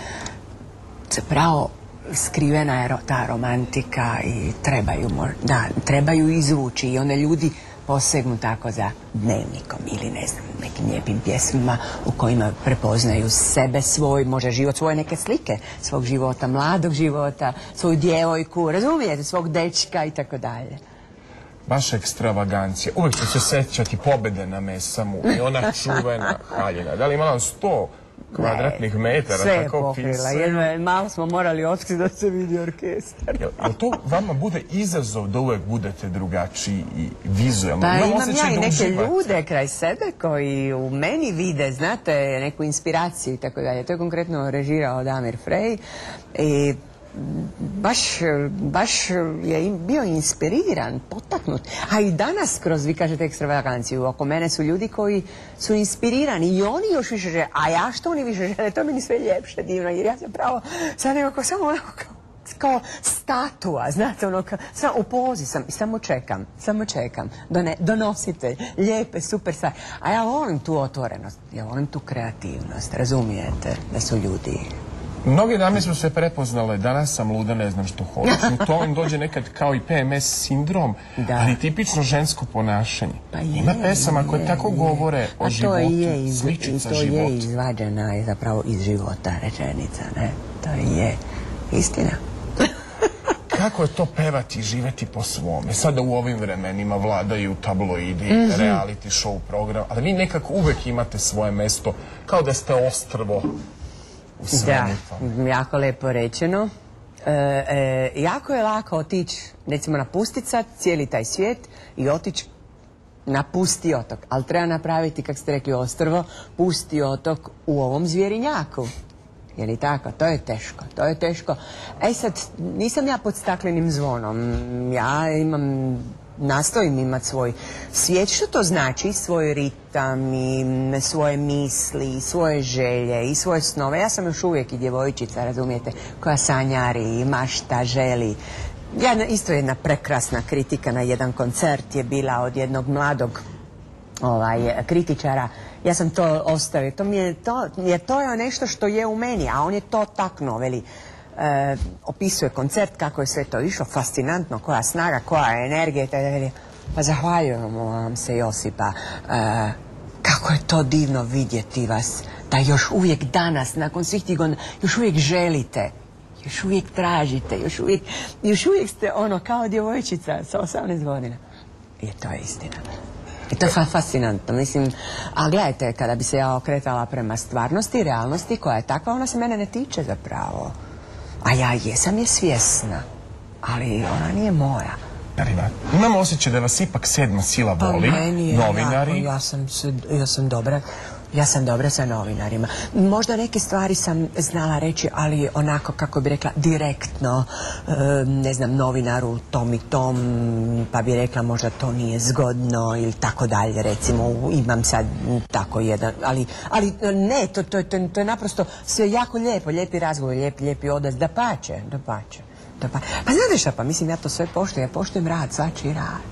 Zapravo, skrivena je ta romantika i trebaju, da, trebaju izvući i one ljudi posegnu tako za dnevnikom ili ne znam, nekim lijepim pjesmama u kojima prepoznaju sebe, svoj, možda život, svoje neke slike svog života, mladog života, svoju djevojku, razumijete, svog dečka i tako dalje. Baš ekstravagancija. Uvijek ću se sećati pobede na Mesamu i ona čuvena haljina. Da li imala 100 kvadratnih metara? Sve je tako pokrila, jedno je, malo smo morali otkriti da se vidi orkestar. Jel to vama bude izazov da uvek budete drugačiji i vizualno? Pa imam ja i da neke uživate. ljude kraj sebe koji u meni vide, znate, neku inspiraciju i tako dalje. To je konkretno režirao Damir Frey i baš, baš je bio inspiriran, potaknut. A i danas kroz, vi kažete, ekstravaganciju, oko mene su ljudi koji su inspirirani i oni još više žele. A ja što oni više žele, to meni sve ljepše, divno, jer ja sam pravo sad nekako samo onako kao kao statua, znate, ono, samo u pozi sam i samo čekam, samo čekam, Done, donosite lijepe, super stvari. A ja volim tu otvorenost, ja volim tu kreativnost, razumijete, da su ljudi Mnoge dame su se prepoznale, danas sam luda, ne znam što hoću. To im dođe nekad kao i PMS sindrom, Da. ali tipično žensko ponašanje. Pa je, Ima pesama koje je, tako je. govore o životu, to je iz, sličica to života. je izvađena je zapravo iz života rečenica, ne? To je istina. kako je to pevati i živeti po svome. Sada u ovim vremenima vladaju tabloidi, Mhm. reality show program, ali vi nekako uvek imate svoje mesto, kao da ste ostrvo u Da, svemu tome. jako lepo rečeno. E, e, jako je lako otići, recimo napustiti sad cijeli taj svijet i otići na pusti otok. Ali treba napraviti, kako ste rekli, ostrvo, pusti otok u ovom zvjerinjaku. Je li tako? To je teško, to je teško. E sad, nisam ja pod staklenim zvonom. Ja imam, nastojim imati svoj svijet. Što to znači? Svoj ritam i svoje misli, i svoje želje i svoje snove. Ja sam još uvijek i djevojčica, razumijete, koja sanjari i mašta, želi. Ja, isto jedna prekrasna kritika na jedan koncert je bila od jednog mladog ovaj, kritičara. Ja sam to ostavio. To mi je, to, jer to je nešto što je u meni, a on je to taknuo, veli. E, opisuje koncert, kako je sve to išlo, fascinantno, koja snaga, koja energija, itd. Pa zahvaljujem vam se Josipa. E, kako je to divno vidjeti vas, da još uvijek danas, nakon svih tih godina, još uvijek želite još uvijek tražite, još uvijek, još uvijek ste ono kao djevojčica sa 18 godina. I to je istina. I to je fa- fascinantno, mislim, a gledajte, kada bi se ja okretala prema stvarnosti, realnosti koja je takva, ona se mene ne tiče zapravo. A ja jesam je svjesna, ali ona nije moja. Darina, imam osjećaj da vas ipak sedma sila Pa boli, meni je novinari. jako, ja sam, ja sam dobra. Ja sam dobra sa novinarima. Možda neke stvari sam znala reći, ali onako, kako bi rekla, direktno, ne znam, novinaru tom i tom, pa bi rekla možda to nije zgodno ili tako dalje, recimo, imam sad tako jedan, ali, ali ne, to, to, to, to je naprosto sve jako lijepo, lijepi razgovor, lijepi, lijepi odnos, da pače, da pače. Da pa, pa znate šta, pa mislim ja to sve poštujem, ja poštujem rad, svačiji rad.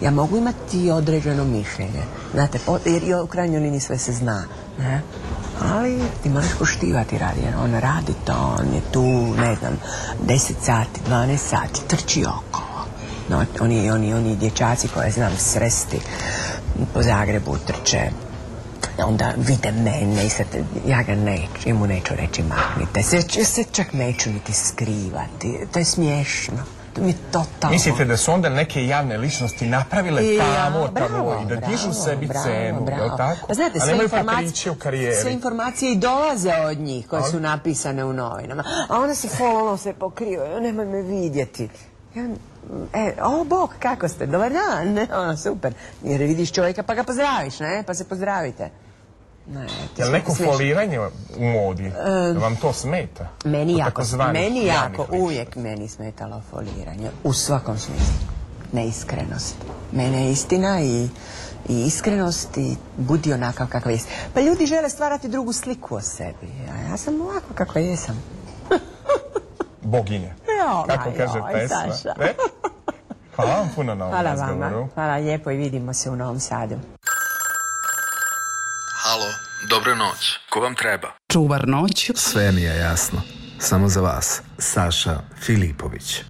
Ja mogu imati određeno mišljenje, znate, po, jer i u krajnjoj liniji sve se zna, ne? Ali ti moraš poštivati rad, jer on radi to, on je tu, ne znam, 10 sati, 12 sati, trči okolo. No, oni, oni, oni dječaci koje znam sresti po Zagrebu trče, onda vide mene i sad ja ga neću, ja mu neću reći maknite se, ja se čak neću niti skrivati, to je smiješno, to mi je totalno... Mislite da su onda neke javne ličnosti napravile I tamo, bravo, tamo i da dižu sebi bravo, cenu, bravo. jel tako? Pa znate, sve informacije, sve informacije i dolaze od njih koje su napisane u novinama. A onda se follow se pokrio, nemoj me vidjeti. Ja, e, o Bog, kako ste, dobar dan, ne, ono, super. Jer vidiš čovjeka pa ga pozdraviš, ne, pa se pozdravite. Ne, to je neko smiješno. foliranje u modi? Jel vam to smeta? Meni Kod jako, meni jako, uvijek meni smetalo foliranje. U svakom smislu. Neiskrenost. Mene je istina i, i iskrenost i budi onakav kakav jesi. Pa ljudi žele stvarati drugu sliku o sebi. A ja sam ovako kakva jesam. Boginje. Joj, Kako kaže joj, pesma. Saša. Ne? Hvala vam puno na ovom Hvala vama. Hvala lijepo i vidimo se u Novom Sadu. Halo, dobro noć. Ko vam treba? Čuvar noć Sve mi je jasno. Samo za vas. Saša Filipović.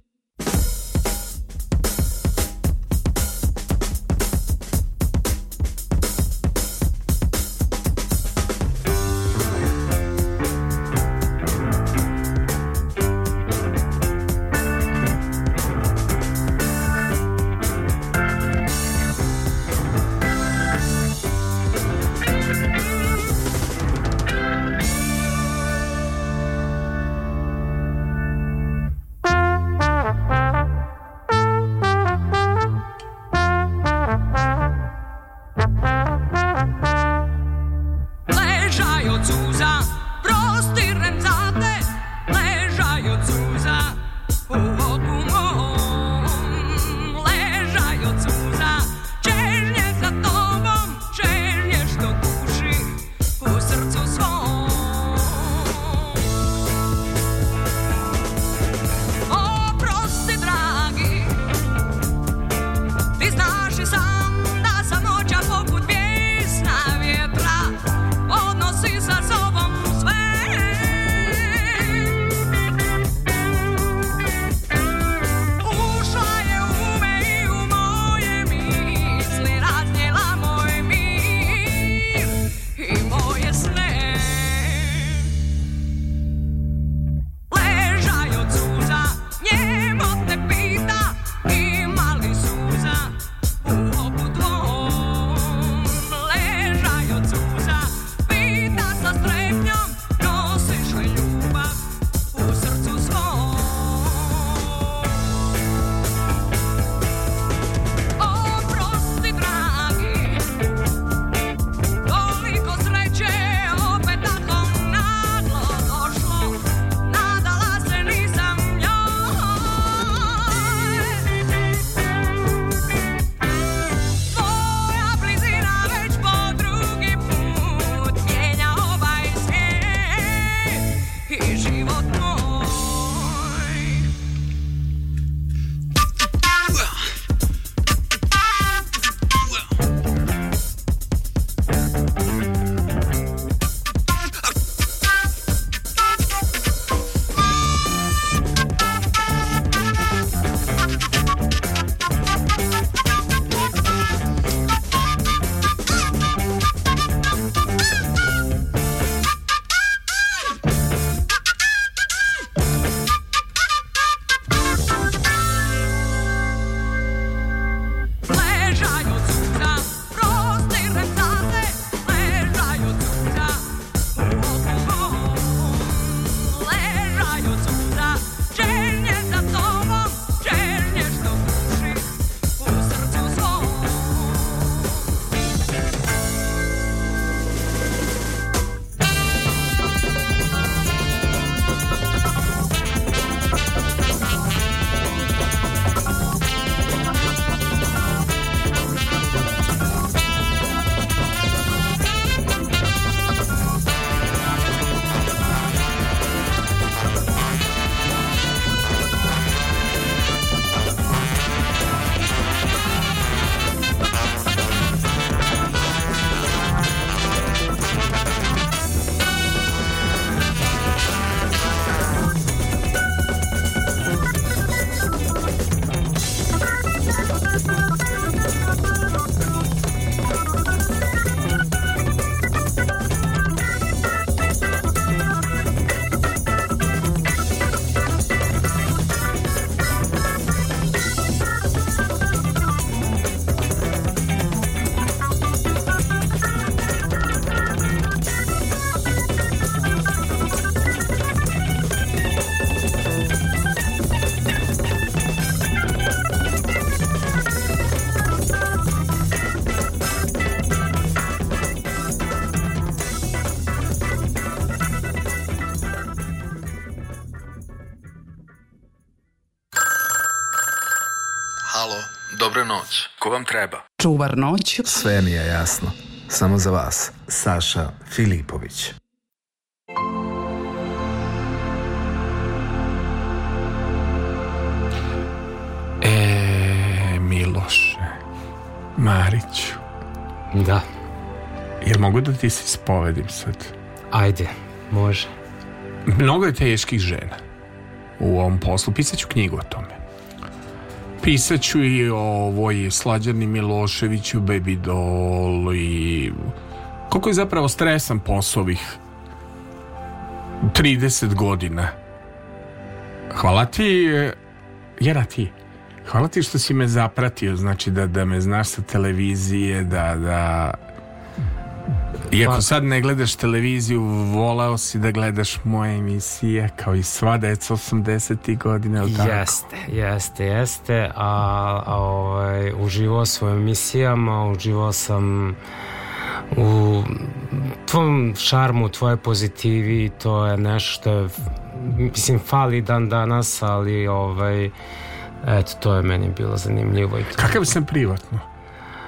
Dobra noć. Ko vam treba? Čuvar noć Sve mi je jasno. Samo za vas. Saša Filipović. E, Miloše, Mariću, Da, jel mogu da ti se spovedim sad? ajde, može. Mnogo je teških žena u ovom poslu. Pisaću knjigu o tome. Pisaću i o ovoj Slađani Miloševiću, Baby Doll i koliko je zapravo stresan posao ovih 30 godina. Hvala ti, Jera ti. Hvala ti što si me zapratio, znači da, da me znaš sa televizije, da, da... Iako Pa- sad ne gledaš televiziju, volao si da gledaš moje emisije, kao i sva deca 80. godina, ili tako? Jeste, jeste, jeste, a, a ovaj, uživao sam u emisijama, uživao sam u tvom šarmu, tvoje pozitivi, to je nešto što je, mislim, fali dan danas, ali ovaj, eto, to je meni bilo zanimljivo. I to. Kakav sam privatno?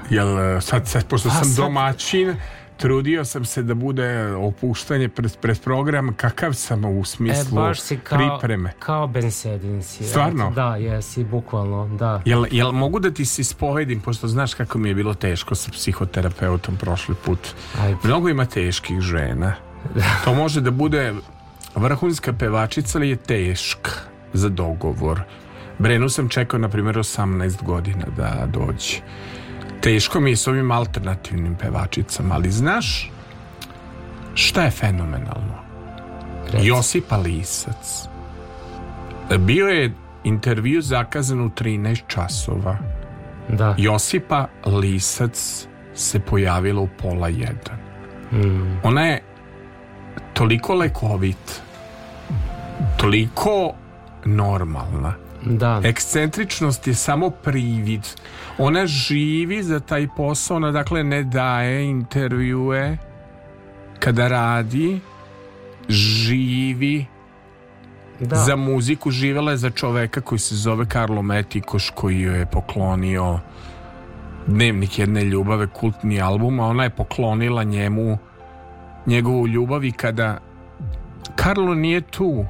Jel e, sad, sad pošto Pa sam sad- domaćin, trudio sam se da bude opuštanje pred, pred program, kakav sam u E, smislu baš si kao, pripreme? kao Ben Sedin si. Stvarno? eto, Da, jesi, bukvalno, da. Jel, jel mogu da ti se ispovedim, pošto znaš kako mi je bilo teško sa psihoterapeutom prošli put. Ajde. Mnogo ima teških žena. To može da bude vrhunska pevačica, ali je teška za dogovor. Brenu sam čekao, na primjer, 18 godina da dođe. Teško mi je s ovim alternativnim pevačicama, ali znaš šta je fenomenalno? Reci. Josipa Lisac. Bio je intervju zakazan u 13 časova. Da. Josipa Lisac se pojavila u pola jedan. Mm. Ona je toliko lekovit, toliko normalna. Da. Ekscentričnost je samo privid. Ona živi za taj posao, ona dakle ne daje intervjue kada radi, živi da. za muziku, živela je za čoveka koji se zove Karlo Metikoš koji joj je poklonio Dnevnik jedne ljubave, kultni album, a ona je poklonila njemu njegovu ljubav i kada Karlo nije tu,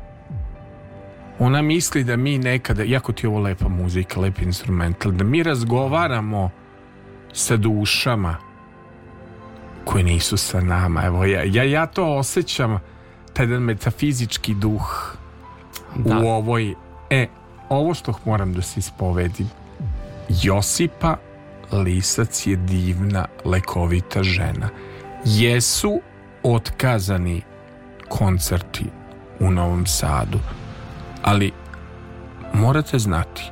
ona misli da mi nekada, jako ti je ovo lepa muzika, lep instrumental, da mi razgovaramo sa dušama koje nisu sa nama. Evo, ja, ja, ja to osjećam, taj jedan metafizički duh Da. u ovoj... E, ovo što moram da se ispovedim. Josipa Lisac je divna, lekovita žena. Jesu otkazani koncerti u Novom Sadu, ali morate znati,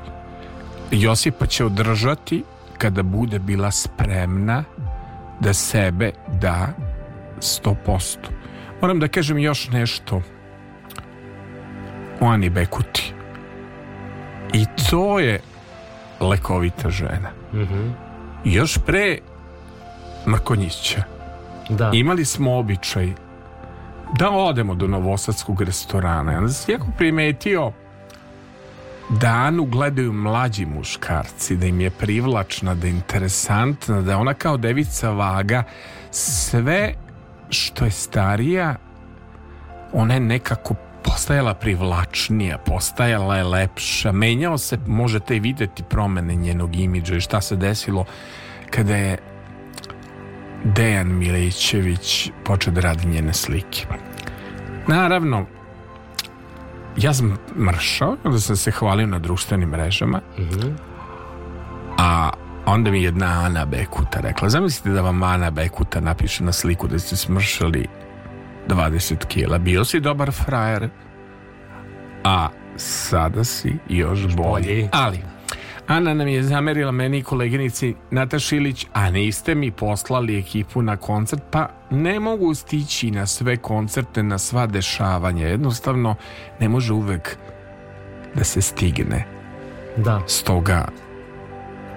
Josipa će održati kada bude bila spremna da sebe da 100%. Moram da kažem još nešto o Ani Bekuti. I to je lekovita žena. Mhm. Još pre Mrkonjića Da. imali smo običaj da odemo do novosadskog restorana. Onda sam jako primetio da Anu gledaju mlađi muškarci, da im je privlačna, da je interesantna, da ona kao devica vaga. Sve što je starija, ona je nekako postajala privlačnija, postajala je lepša, menjao se, možete i videti promene njenog imidža i šta se desilo kada je Dejan Milićević počeo da radi njene slike. Naravno, ja sam mršao, onda sam se hvalio na društvenim mrežama, a onda mi jedna Ana Bekuta rekla, zamislite da vam Ana Bekuta napiše na sliku da ste smršali 20 kila. Bio si dobar frajer, a sada si još bolji. bolji. Ali, Ana nam je zamerila meni i koleginici Nataša Ilić, a niste mi poslali ekipu na koncert, pa ne mogu stići na sve koncerte, na sva dešavanja. Jednostavno, ne može uvek da se stigne. Da. Stoga,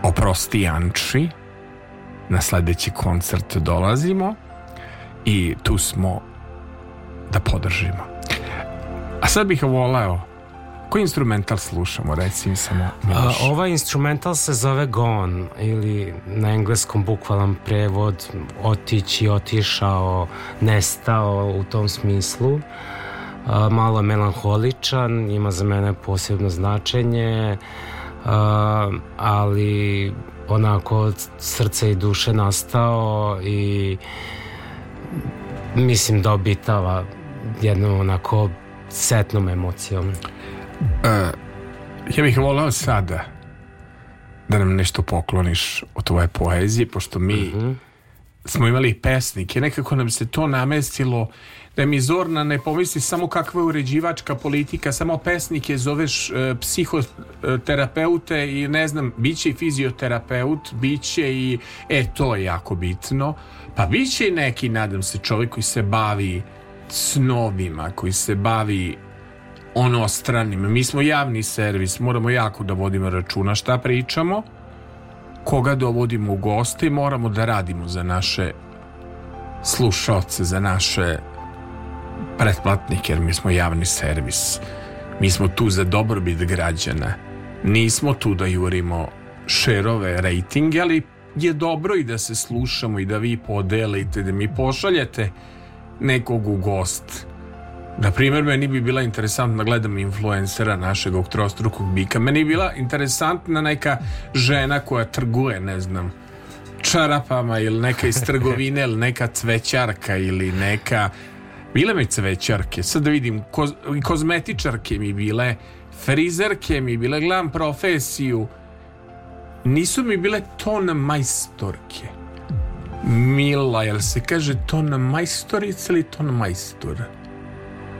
oprosti Anči, na sledeći koncert dolazimo i tu smo da podržimo. A sad bih voleo Koji instrumental slušamo, reci mi samo? A, ovaj instrumental se zove Gone ili na engleskom bukvalan prevod otići, otišao, nestao u tom smislu. A, malo melanholičan, ima za mene posebno značenje, a, ali onako od srca i duše nastao i mislim da obitava jednom onako setnom emocijom. Uh, ja bih volao sada da nam nešto pokloniš od tvoje poezije, pošto mi uh -huh. smo imali pesnike, nekako nam se to namestilo da mi Zorna ne pomisli samo kakva je uređivačka politika, samo pesnike zoveš e, psihoterapeute i ne znam, bit će i fizioterapeut, bit će i, e, to je jako bitno, pa bit će i neki, nadam se, čovjek koji se bavi snovima, koji se bavi ono stranim. Mi smo javni servis, moramo jako da vodimo računa šta pričamo, koga dovodimo u goste i moramo da radimo za naše slušalce, za naše pretplatnike, jer mi smo javni servis. Mi smo tu za dobrobit građana. Nismo tu da jurimo šerove, rejtinge, ali je dobro i da se slušamo i da vi podelite, da mi pošaljete nekog u gost. Na primjer, meni bi bila interesantna da gledam influencera našeg oktrostrukog bika. Meni bi bila interesantna neka žena koja trguje, ne znam, čarapama ili neka iz trgovine ili neka cvećarka ili neka Bile mi cvećarke, sad da vidim, koz, kozmetičarke mi bile, frizerke mi bile, gledam profesiju. Nisu mi bile ton majstorke. Mila, jel se kaže ton majstorica ili ton majstor?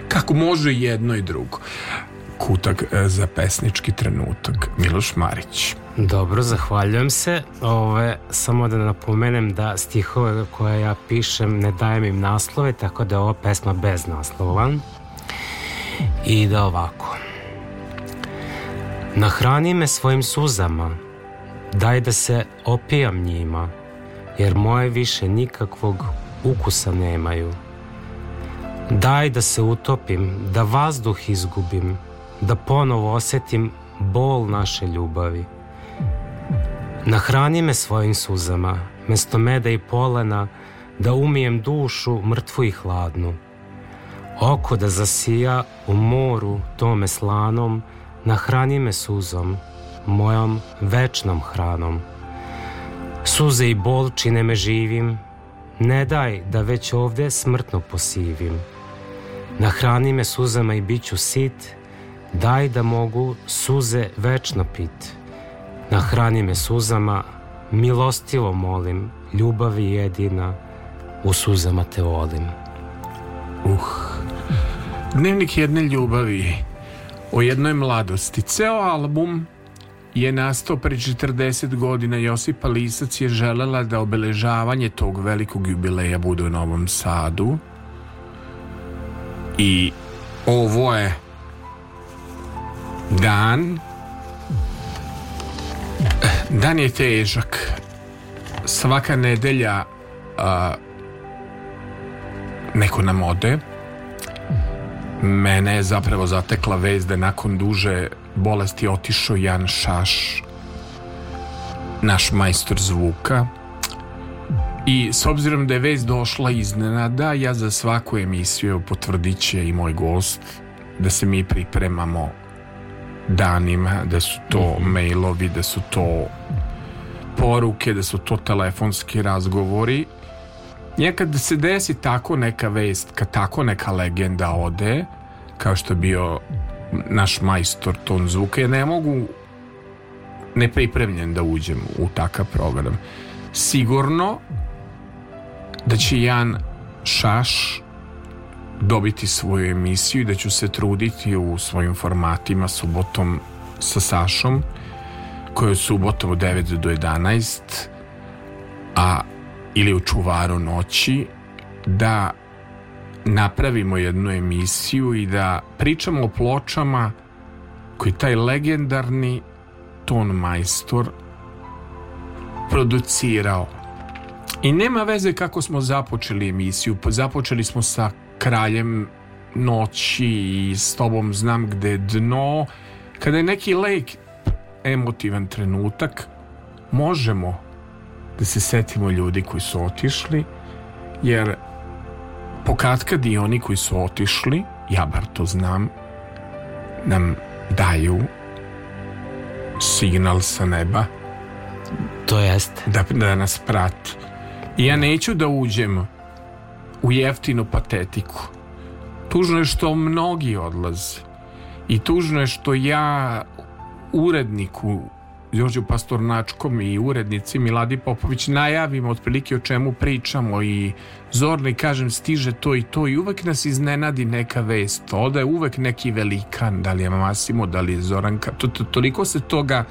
Kako može jedno i drugo? Kutak e, za pesnički trenutak. Miloš Marić. Dobro, zahvaljujem se. Ove, samo da napomenem da stihove koje ja pišem ne dajem im naslove, tako da je ova pesma bez naslova. I da ovako. Nahrani me svojim suzama, daj da se opijam njima, jer moje više nikakvog ukusa nemaju. Daj da se utopim, da vazduh izgubim, da ponovo osetim bol naše ljubavi. Nahrani me svojim suzama, mesto meda i polena, da umijem dušu mrtvu i hladnu. Oko da zasija u moru tome slanom, nahrani me suzom, mojom večnom hranom. Suze i bol čine me živim, ne daj da već ovde smrtno posivim. Nahrani me suzama i bit ću sit, daj da mogu suze večno pit. Nahrani me suzama, milostivo molim, ljubavi jedina, u suzama te volim. Uh, dnevnik jedne ljubavi, o jednoj mladosti. Ceo album je nastao pre 40 godina. Josipa Lisac je želela da obeležavanje tog velikog jubileja bude u Novom Sadu. I ovo je dan Dan je težak. Svaka nedelja a, neko nam ode. Mene je zapravo zatekla vez da nakon duže bolesti otišao Jan Šaš, naš majstor zvuka. I s obzirom da je vez došla iznenada, ja za svaku emisiju potvrdit će i moj gost da se mi pripremamo danima, da su to -hmm. mailovi, da su to poruke, da su to telefonski razgovori. Nekad se desi tako neka vest, kad tako neka legenda ode, kao što je bio naš majstor ton zvuka, ja ne mogu nepripremljen da uđem u takav program. Sigurno da će Jan Šaš dobiti svoju emisiju i da ću se truditi u svojim formatima subotom sa Sašom koja je subotom od 9 do 11 a ili u čuvaru noći da napravimo jednu emisiju i da pričamo o pločama koji taj legendarni ton majstor producirao i nema veze kako smo započeli emisiju započeli smo sa kraljem noći i s tobom znam gde dno, kada je neki lek emotivan trenutak, možemo da se setimo ljudi koji su otišli, jer pokatkad i oni koji su otišli, ja bar to znam, nam daju signal sa neba To jeste. da, da nas prati. I ja neću da uđem u jeftinu patetiku. Tužno je što mnogi odlaze. I tužno je što ja uredniku Đorđu Pastornačkom i urednici Miladi Popović najavimo otprilike o čemu pričamo i zorno kažem stiže to i to i uvek nas iznenadi neka vest ode je uvek neki velikan da li je Masimo, da li je Zoranka to, to, toliko se toga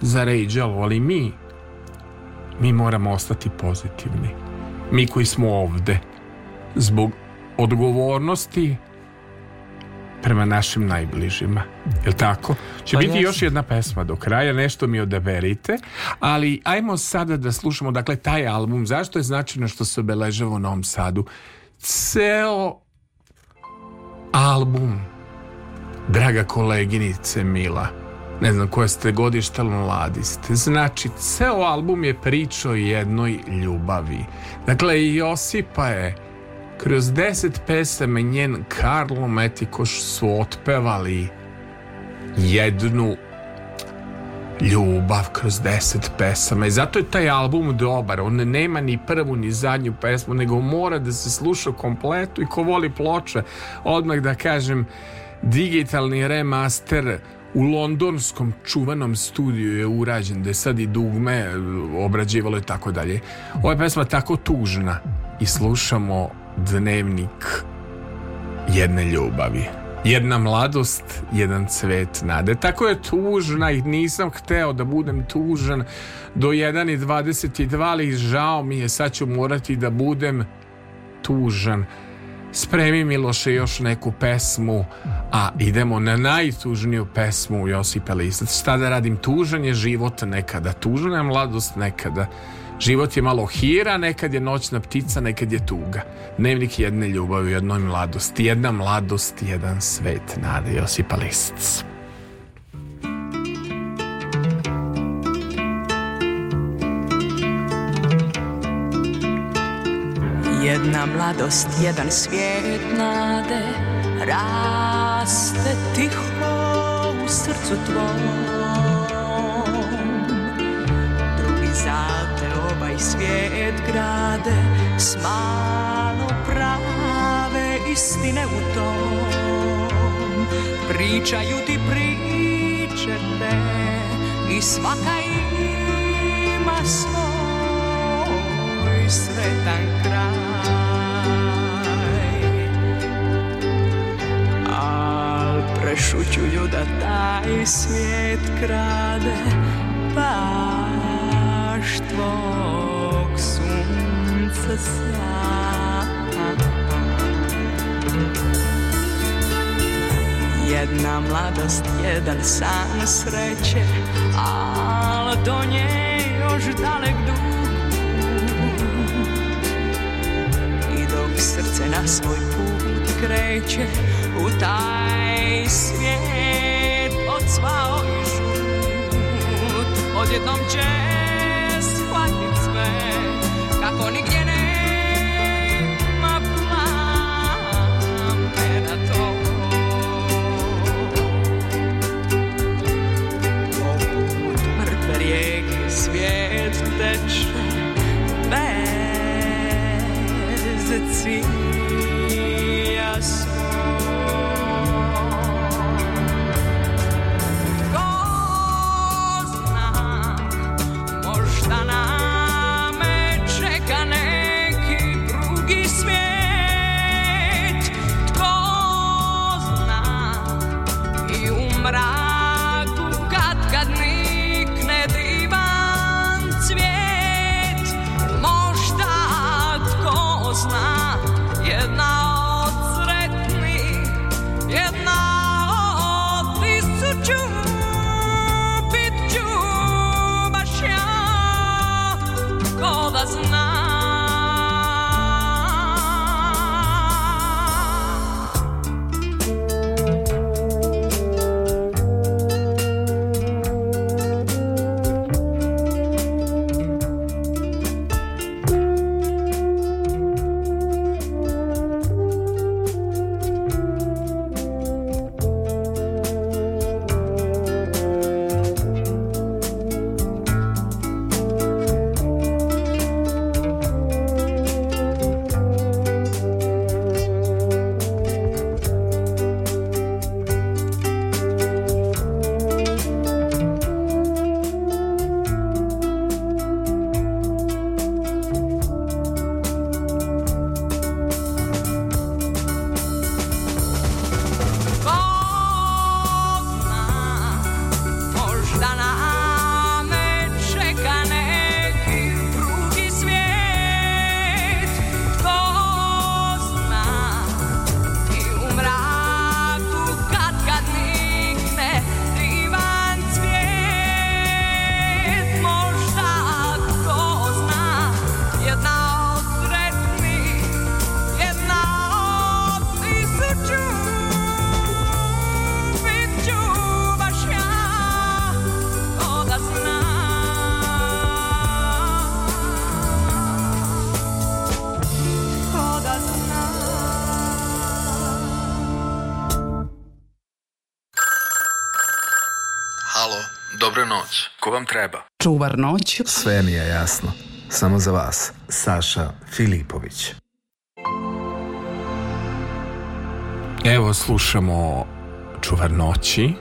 zaređalo ali mi mi moramo ostati pozitivni mi koji smo ovde zbog odgovornosti prema našim najbližima. Jel tako? Će Pa biti još jedna pesma do kraja, nešto mi odaberite, ali ajmo sada da slušamo, dakle, taj album, zašto je značajno što se obeležava u Novom Sadu? Ceo album, draga koleginice Mila, ne znam koje ste godište, ali mladi ste. Znači, ceo album je priča o jednoj ljubavi. Dakle, i Josipa je kroz deset pesama njen Karlo Metikoš su otpevali jednu ljubav kroz deset pesama i zato je taj album dobar on nema ni prvu ni zadnju pesmu nego mora da se sluša kompletu i ko voli ploče odmah da kažem digitalni remaster u londonskom čuvanom studiju je urađen da je sad i dugme obrađivalo i tako dalje ova je pesma tako tužna i slušamo dnevnik jedne ljubavi jedna mladost, jedan cvet nade. Tako je tužna i nisam hteo da budem tužan do 1.22, ali žao mi je, sad ću morati da budem tužan. Spremi Miloše još neku pesmu, a idemo na najtužniju pesmu Josipa Lisac. Šta da radim? Tužan je život nekada, tužna je mladost nekada. Život je malo hira, nekad je noćna ptica, nekad je tuga. Dnevnik jedne ljubavi u jednoj mladosti. Jedna mladost, jedan svet. Nada Josipa Lisac. Jedna mladost, jedan svijet nade. Raste tiho u srcu tvom. Drugi zate ovaj svijet grade S malo prave istine u tom. Pričaju ti priče te I svaka ima svoj sretan kraj. Al prešućuju da taj svijet krade Baš tvog sunca sjaj Jedna mladost, jedan san sreće Al do nje još dalek dug srce na svoj put kreće U taj svijet. Odsvao i šut Odjednom će shvatit sve Kako nigdje to. Mrtve rijeke svijet teče bez vam treba? Čuvar noć, Sve mi je jasno. Samo za vas. Saša Filipović. Evo slušamo Čuvar noći.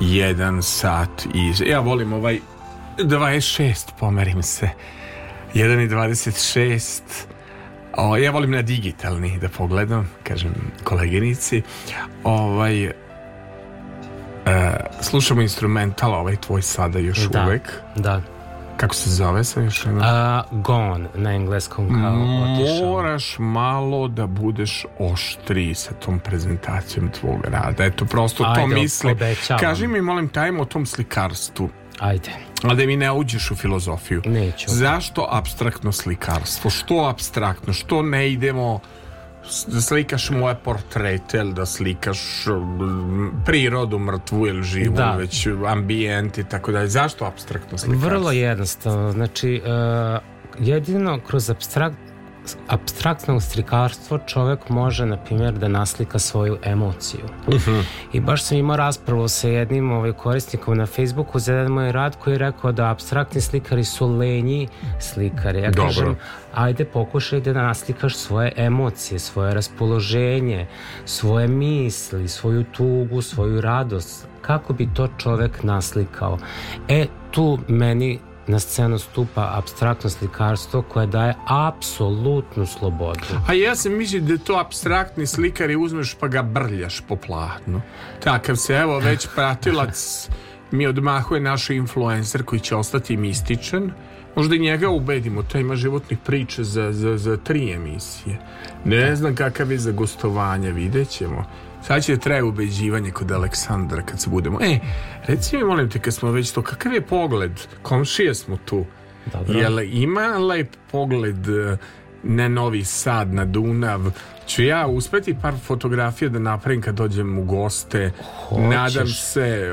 Jedan sat i... Ja volim ovaj 26, pomerim se. 1 i 26. O, ja volim na digitalni da pogledam, kažem koleginici. Ovaj, slušamo instrumental, ovaj tvoj sada još Da. uvek. Da. Kako se zove sam još jednom? A, gone na engleskom kao otišao. Moraš malo da budeš oštriji sa tom prezentacijom tvog rada. Eto, prosto to Ajde, mislim. obećavam. Kaži mi, molim, tajmo o tom slikarstvu. Ajde. A da mi ne uđeš u filozofiju. Neću. Zašto abstraktno slikarstvo? Što abstraktno? Što ne idemo da slikaš moje portrete ili da slikaš mm, prirodu mrtvu ili živu, Da. već ambijent i tako dalje. Zašto abstraktno slikarstvo? Vrlo jednostavno. Znači, e, jedino kroz abstrakt, abstraktno slikarstvo čovek može, na primjer, da naslika svoju emociju. I baš sam imao raspravu sa jednim ovaj, korisnikom na Facebooku za jedan moj rad koji je rekao da abstraktni slikari su lenji slikari. Ja Dobro. kažem, ajde pokušaj da naslikaš svoje emocije, svoje raspoloženje, svoje misli, svoju tugu, svoju radost. Kako bi to čovek naslikao? E, tu meni na scenu stupa abstraktno slikarstvo koje daje apsolutnu slobodu. A ja sam mislim da to abstraktni slikar i uzmeš pa ga brljaš po platnu. Takav se, evo, već pratilac mi odmahuje naš influencer koji će ostati mističan. Možda i njega ubedimo, to ima životnih priča za, za, za tri emisije. Ne znam kakav je za gostovanje, vidjet ćemo. Sad će traje ubeđivanje kod Aleksandra kad se budemo. E, reci mi, molim te, kad smo već to, kakav je pogled? Komšije smo tu. Dobro. Jel ima lep pogled e, na Novi Sad, na Dunav? Ću ja uspeti par fotografija da napravim kad dođem u goste. Hoćeš. Nadam se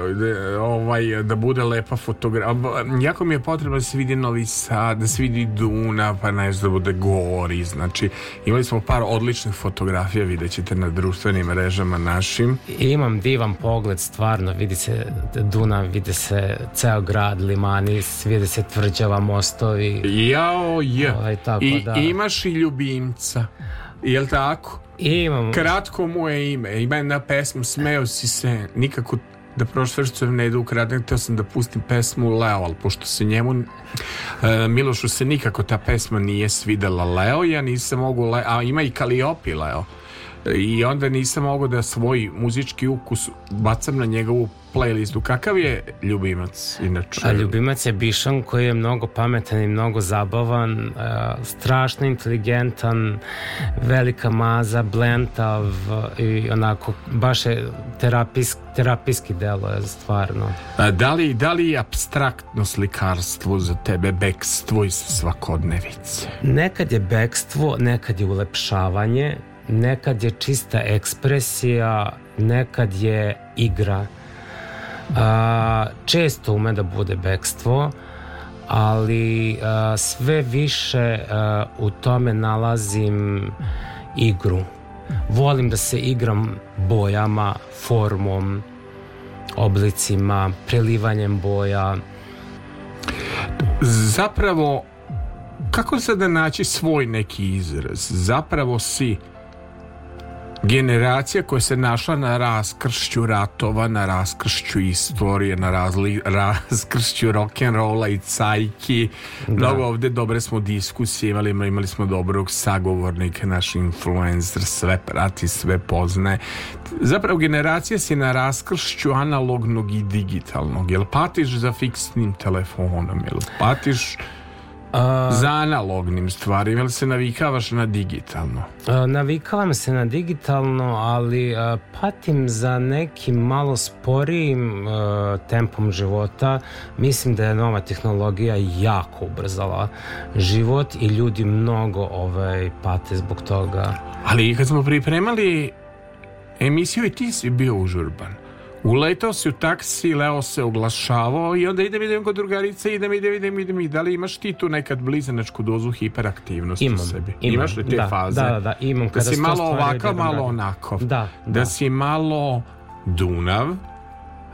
ovaj, da bude lepa fotografija. Jako mi je potrebno da se vidi Novi Sad, da se vidi Dunav, pa nešto da bude gori. Znači, imali smo par odličnih fotografija, vidjet ćete na društvenim mrežama našim. Imam divan pogled, stvarno, vidi se Dunav, vidi se ceo grad, limani, vidi se tvrđava, mostovi. Jao, je. Ovaj, tako I da. imaš i ljubimca. Jel tako? Imam, Kratko mu je ime. Ima jedna pesma, smeo si se, nikako da prošvrcujem ne ide ukradem, htio sam da pustim pesmu Leo, ali pošto se njemu e, Milošu se nikako ta pesma nije svidela Leo, ja nisam mogu Le- a ima i Kaliopi Leo i onda nisam mogao da svoj muzički ukus bacam na njegovu playlistu. Kakav je ljubimac inače? a ljubimac je Bišan koji je mnogo pametan i mnogo zabavan, e, strašno inteligentan, velika maza, blentav i onako, baš je terapijsk, terapijski delo je stvarno. A da li, da li je abstraktno slikarstvo za tebe bekstvo iz svakodnevice? Nekad je bekstvo, nekad je ulepšavanje, nekad je čista ekspresija, nekad je igra. A, često ume da bude bekstvo, ali a, sve više a, u tome nalazim igru. Volim da se igram bojama, formom, oblicima, prelivanjem boja. Zapravo, kako sada naći svoj neki izraz? Zapravo si generacija koja se našla na raskršću ratova, na raskršću istorije, na razli, raskršću rock'n'rolla i cajki. Mnogo ovde dobre smo diskusije imali, imali smo dobrog sagovornika, naš influencer, sve prati, sve poznaje. Zapravo generacija si na raskršću analognog i digitalnog. Jel patiš za fiksnim telefonom? Jel patiš za analognim stvarima ili se navikavaš na digitalno? E, Navikavam se na digitalno, ali e, patim za nekim malo sporijim tempom života. Mislim da je nova tehnologija jako ubrzala život i ljudi mnogo ovaj, pate zbog toga. Ali kad smo pripremali emisiju i ti si bio užurban. Uletao si u taksi, Leo se oglašavao i onda idem, idem kod drugarice, idem, idem, idem, idem. I da li imaš ti tu nekad blizanačku dozu hiperaktivnosti Imam, u sebi? imam. Imaš li te Da, faze? da, da, da, imam. Da Kada si sto malo ovakav, da malo radim. onako. Da, Da da. si malo Dunav,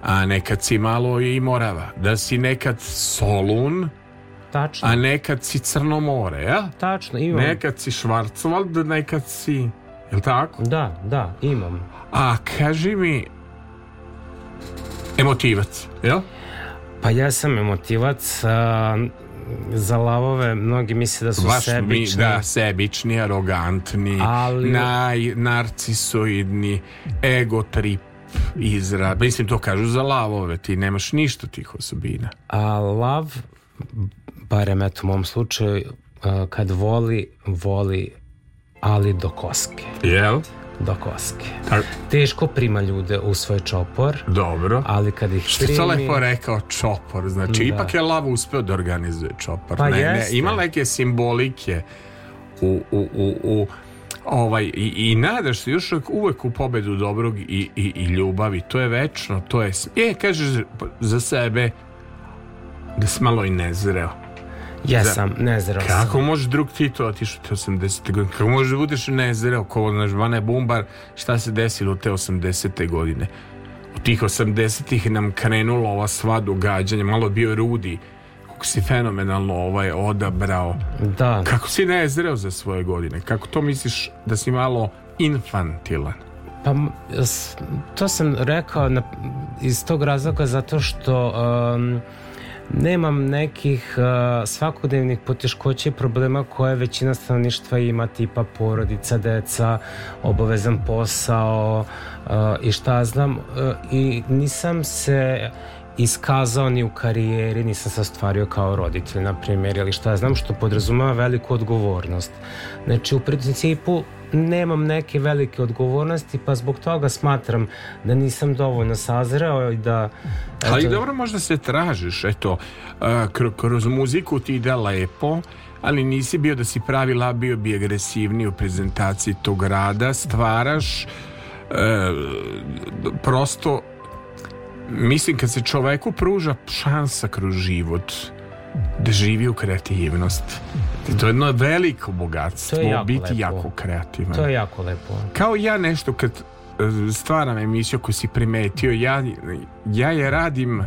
a nekad si malo i Morava, da si nekad Solun, Tačno. a nekad si Crno more, ja? Tačno, imam. Nekad si Švarcvald, nekad si... Jel tako? Da, da, imam. A kaži mi... Emotivac, jel? Pa ja sam emotivac, a, za lavove mnogi misle da su Baš sebični. mi, da, sebični, arogantni, Ali- naj, narcisoidni, ego trip izra. Mislim, to kažu za lavove, ti nemaš ništa tih osobina. A lav, barem eto u mom slučaju, a, kad voli, voli ali do koske. Jel? Do koske. A- Teško prima ljude u svoj čopor, Dobro. ali kad ih Što je primi... to lepo rekao čopor, znači Da. ipak je Lava uspeo da organizuje čopor. Pa ne, ne, jeste. ima neke simbolike u, u, u, u ovaj, i, i nadaš se još uvek u pobedu dobrog i, i, i ljubavi, to je večno, to je, je kažeš za sebe da si malo i nezreo. Jesam, nezreo sam. Kako može drug Tito otišao te 80. godine? Kako može da budeš nezreo ko znaš Vane Bumbar šta se desilo te 80. godine? U tih 80-ih nam krenulo ova sva događanja, malo bio Rudi kako si fenomenalno ovaj odabrao. Da, Kako si nezreo za svoje godine? Kako to misliš da si malo infantilan? Pa to sam rekao na, iz tog razloga zato što um, nemam nekih uh, svakodnevnih poteškoća i problema koje većina stanovništva ima tipa porodica, deca, obavezan posao uh, i šta znam uh, i nisam se iskazao ni u karijeri, nisam se ostvario kao roditelj, na primjer, ili šta znam, što podrazumeva veliku odgovornost. Znači, u principu, nemam neke velike odgovornosti, pa zbog toga smatram da nisam dovoljno sazreo i da... Ali eto, dobro možda se tražiš, eto, kro- kroz muziku ti ide lepo, ali nisi bio da si pravi bio bi agresivniji u prezentaciji tog rada, stvaraš e, prosto mislim kad se čoveku pruža šansa kroz život živi u kreativnost to je jedno veliko bogatstvo To je jako biti lepo. jako kreativan. To je jako lepo. kao ja nešto kad e, stvaram emisiju koju si primetio ja, ja je radim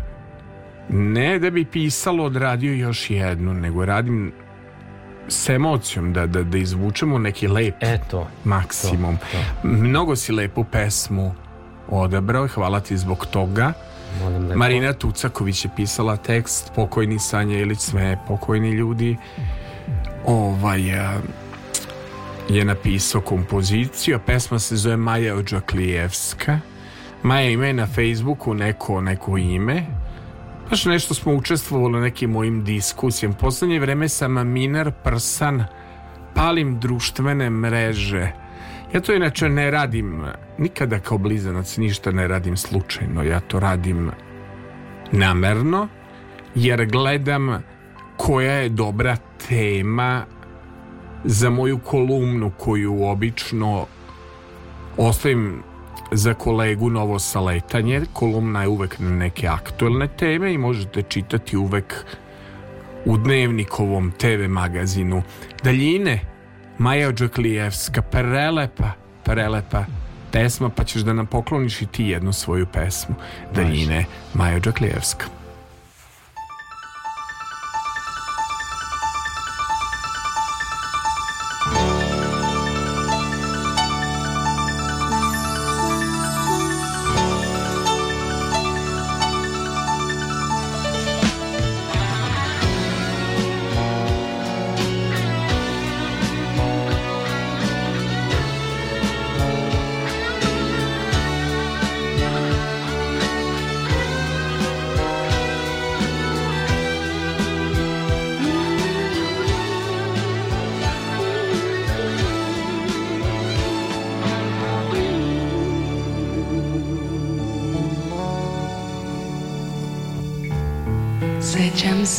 ne da bi pisalo odradio još jednu nego radim s emocijom da, da, da izvučemo neki lep Eto, maksimum. To, mnogo si lepu pesmu odabrao i hvala ti zbog toga Marina Tucaković je pisala tekst Pokojni Sanja Ilić sve pokojni ljudi. Ovaj a, je napisao kompoziciju a pesma se zove Maja Odžaklijevska. Maja ima je na Facebooku neko, neko ime. Baš nešto smo učestvovali u nekim mojim diskusijama. Poslednje vreme sam minar prsan palim društvene mreže ja to inače ne radim nikada kao blizanac ništa ne radim slučajno ja to radim namerno jer gledam koja je dobra tema za moju kolumnu koju obično ostavim za kolegu Novo Saletanje. Kolumna je uvek na neke aktuelne teme i možete čitati uvek u dnevnikovom TV magazinu. Daljine, Maja Odžaklijevska, prelepa, prelepa pesma, pa ćeš da nam pokloniš i ti jednu svoju pesmu. Daljine, Maja Odžaklijevska.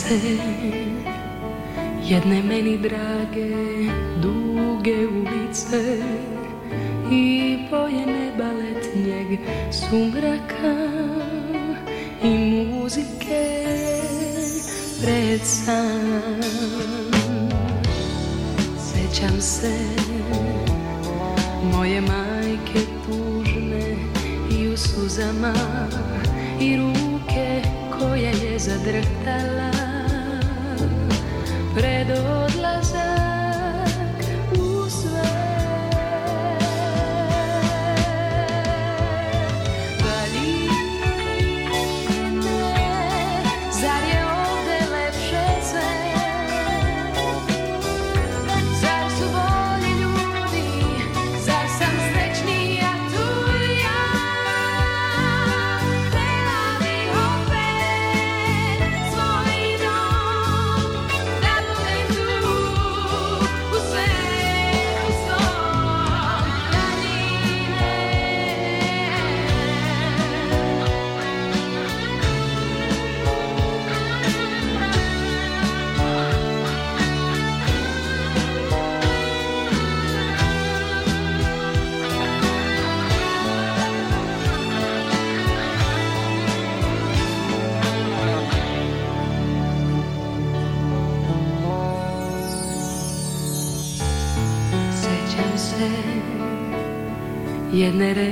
Se jedne meni drage duge ulice i boje neba letnjeg sumraka i muzike pred san. Sećam se moje majke tužne i u suzama i ruke koja je zadrhtala pred jedne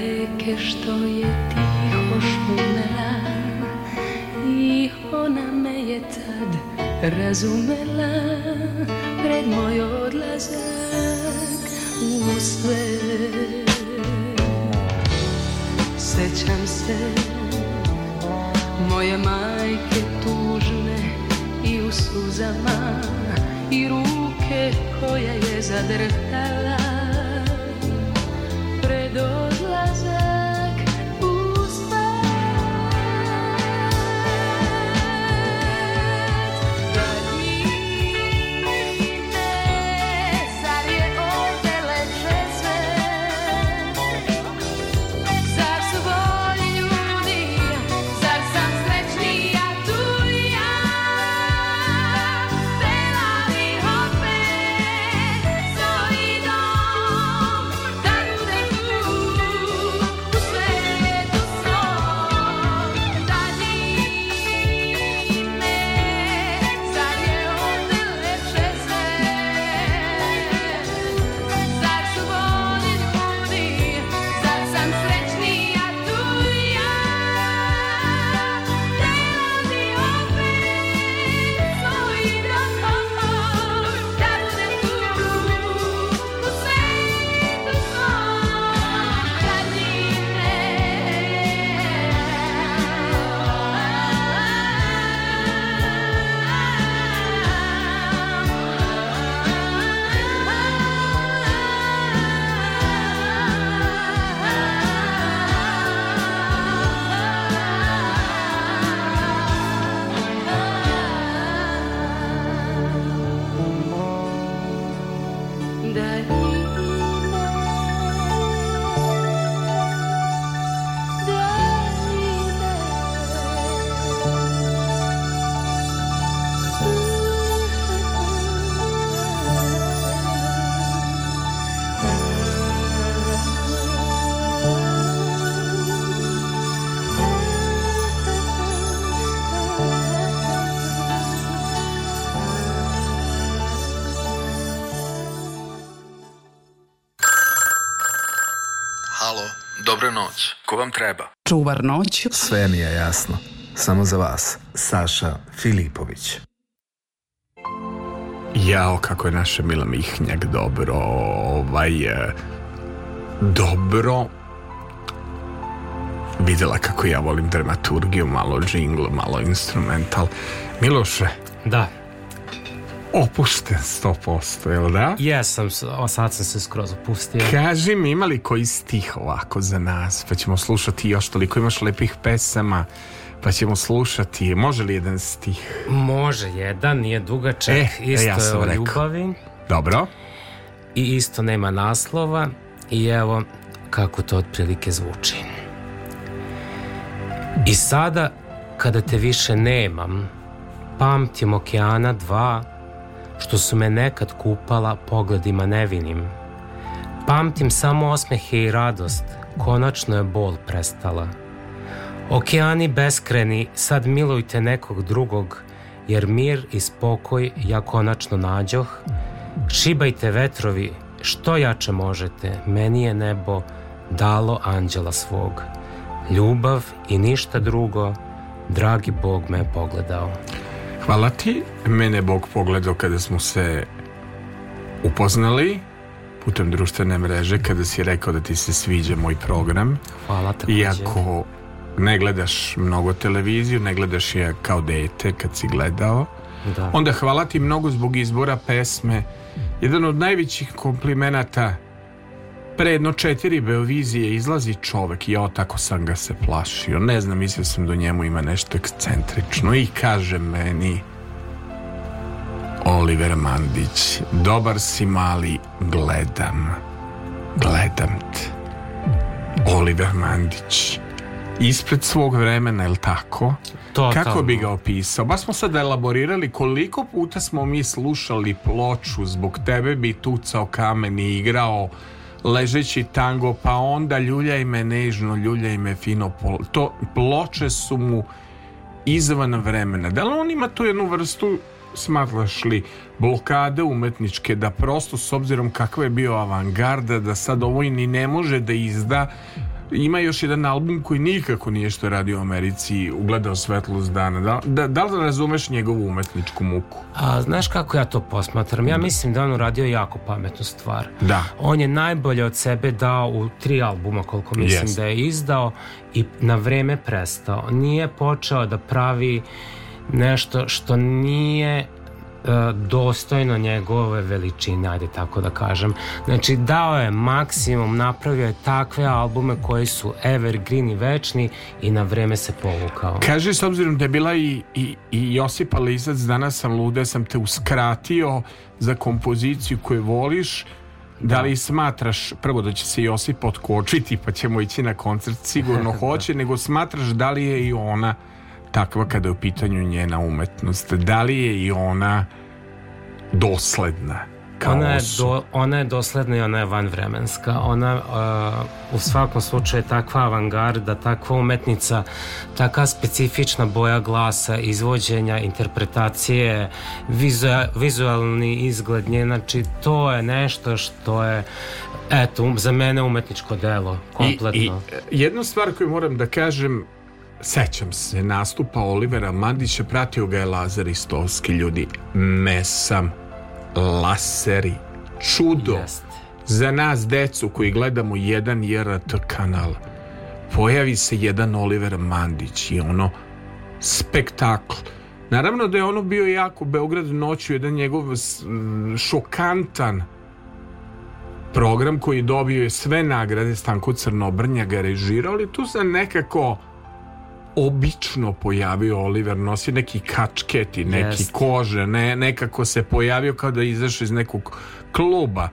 vam treba? Čuvar noć. Sve mi je jasno. Samo za vas. Saša Filipović. Jao, kako je naša Mila Mihnjak dobro, ovaj, e, dobro videla kako ja volim dramaturgiju, malo džingl, malo instrumental. Miloše, Da, opušten 100%, jel da? jesam, sad sam se skroz opustio. Kaži mi, ima li koji stih ovako za nas, pa ćemo slušati još toliko, imaš lepih pesama, pa ćemo slušati, može li jedan stih? Može jedan, nije dugačak, E, isto ja je o rekao. ljubavi Dobro, i isto nema naslova i evo kako to otprilike zvuči. I sada, kada te više nemam, pamtim okeana dva, što su me nekad kupala pogledima nevinim. Pamtim samo osmehe i radost, konačno je bol prestala. Okeani beskreni, sad milujte nekog drugog, jer mir i spokoj ja konačno nađoh. Šibajte vetrovi, što jače možete, meni je nebo dalo anđela svog. ljubav i ništa drugo, dragi Bog me je pogledao. Hvala ti. Mene Bog pogledao kada smo se upoznali putem društvene mreže, kada si rekao da ti se sviđa moj program. Hvala takođe. Iako ne gledaš mnogo televiziju, ne gledaš je kao dete kad si gledao. Da. Onda hvala ti mnogo zbog izbora pesme. Jedan od najvećih komplimenata pre jedno četiri Beovizije izlazi čovek i ja tako sam ga se plašio. Ne znam, mislio sam da u njemu ima nešto ekscentrično i kaže meni Oliver Mandić, dobar si mali, gledam. Gledam te. Oliver Mandić. Ispred svog vremena, je li tako? Totalno. Kako bi ga opisao? Ba smo sad elaborirali koliko puta smo mi slušali ploču zbog tebe bi tucao kamen i igrao ležeći tango, pa onda ljuljaj me nežno, ljuljaj me fino. To ploče su mu izvan vremena. Da li on ima tu jednu vrstu smatraš li blokade umetničke da prosto s obzirom kakva je bio avangarda da sad ovo i ni ne može da izda ima još jedan album koji nikako nije što radi u Americi ugledao svetlost dana da, da, da li razumeš njegovu umetničku muku? A znaš kako ja to posmatram? Ja mislim da je on uradio jako pametnu stvar. Da. On je najbolje od sebe dao u tri albuma koliko mislim Jest. da je izdao i na vreme prestao. Nije počeo da pravi nešto što nije dostojno njegove veličine, ajde tako da kažem. Znači, dao je maksimum, napravio je takve albume koji su evergreen i večni i na vreme se povukao. Kaže, s obzirom da je bila i, i, i Josipa Lizac, danas sam lude, sam te uskratio za kompoziciju koju voliš, da li smatraš, prvo da će se Josip otkočiti pa ćemo ići na koncert, sigurno hoće, nego smatraš da li je i ona takva kada je u pitanju njena umetnost, da li je i ona dosledna kao Ona je, do, ona je dosledna i ona je vanvremenska. Ona uh, u svakom slučaju je takva avangarda, takva umetnica, taka specifična boja glasa, izvođenja, interpretacije, vizua, vizualni izgled nje. Znači, to je nešto što je eto, um, za mene umetničko delo, kompletno. I, i jednu stvar koju moram da kažem, sećam se nastupa Olivera Mandića, pratio ga je Lazar Istovski, ljudi, mesam, laseri, čudo Jeste. za nas decu koji gledamo jedan JRT kanal. Pojavi se jedan Oliver Mandić i ono spektakl. Naravno da je ono bio jako Beograd noću, jedan njegov šokantan program koji dobio je sve nagrade Stanko Crnobrnja ga režirao, ali tu se nekako obično pojavio Oliver, nosi neki kačketi, neki Jest. kože, ne, nekako se pojavio kao da izašao iz nekog kluba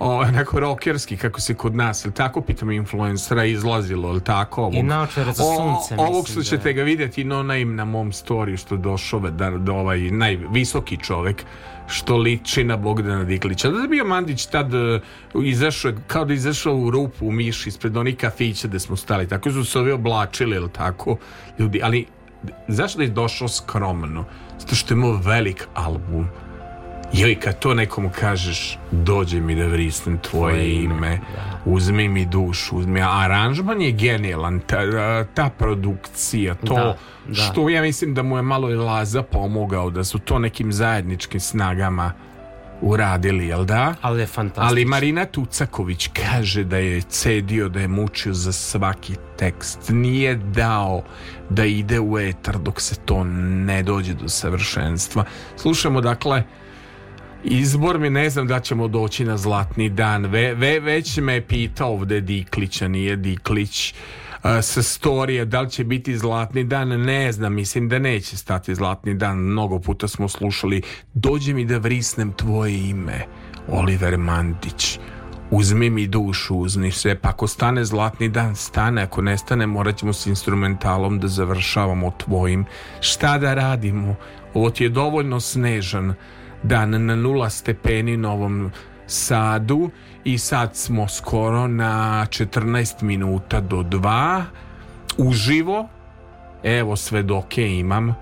o, onako rokerski, kako se kod nas, ili tako pitam influencera, izlazilo, ili tako? Ovog, I naočare za O- sunce, Ovog mislim što da ćete ga vidjeti no name na mom storiju što došao da, da ovaj najvisoki čovek što liči na Bogdana Diklića. Da je bio Mandić tad e, izašao, kao da izašao u rupu u miš ispred onih kafića gde smo stali. Tako su se ovi oblačili, ili tako, ljudi. Ali zašto da je došao skromno? Zato što je imao velik album. Joj, kad to nekomu kažeš, dođe mi da vrisnem tvoje Tvoje ime, ime, uzmi mi dušu, uzmi. A aranžman je genijalan, ta, ta produkcija, to Da, da. što ja mislim da mu je malo i Laza pomogao, da su to nekim zajedničkim snagama uradili, jel da? Ali je fantastično. Ali Marina Tucaković kaže da je cedio, da je mučio za svaki tekst. Nije dao da ide u etar dok se to ne dođe do savršenstva. Slušamo dakle Izbor mi ne znam da ćemo doći na zlatni dan. Ve, ve, već me je pitao ovde Diklić, a nije Diklić a, sa storije da li će biti zlatni dan, ne znam, mislim da neće stati zlatni dan. Mnogo puta smo slušali dođe mi da vrisnem tvoje ime, Oliver Mandić. Uzmi mi dušu, uzmi sve, pa ako stane zlatni dan, stane, ako ne stane, morat ćemo s instrumentalom da završavamo tvojim. Šta da radimo? Ovo ti je dovoljno snežan dan na nula stepeni na ovom sadu i sad smo skoro na 14 minuta do 2 uživo evo svedoke imam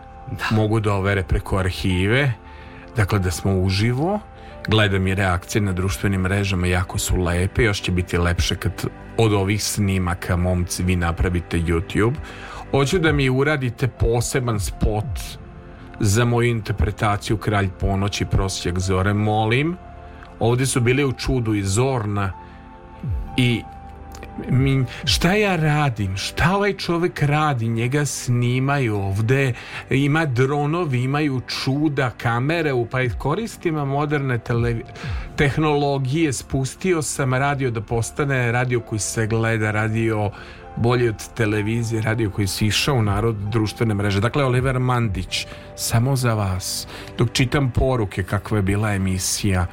mogu da overe preko arhive. Dakle da smo uživo Gledam i reakcije na društvenim mrežama, jako su lepe, još će biti lepše kad od ovih snimaka, momci, vi napravite YouTube. Hoću da mi uradite poseban spot za moju interpretaciju Kralj ponoći, prosjek zore, molim. Ovdje su bili u čudu i Zorna i mi, šta ja radim? Šta ovaj čovjek radi? Njega snimaju ovde, ima dronovi, imaju čuda, kamere, pa koristim moderne televi- tehnologije, spustio sam radio da postane radio koji se gleda, radio bolje od televizije, radio koji si išao u narod društvene mreže. Dakle, Oliver Mandić, samo za vas. Dok čitam poruke kakva je bila emisija,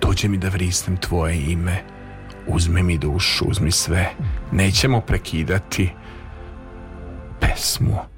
dođe mi da vrisnem tvoje ime uzmi mi dušu, uzmi sve. Nećemo prekidati pesmu.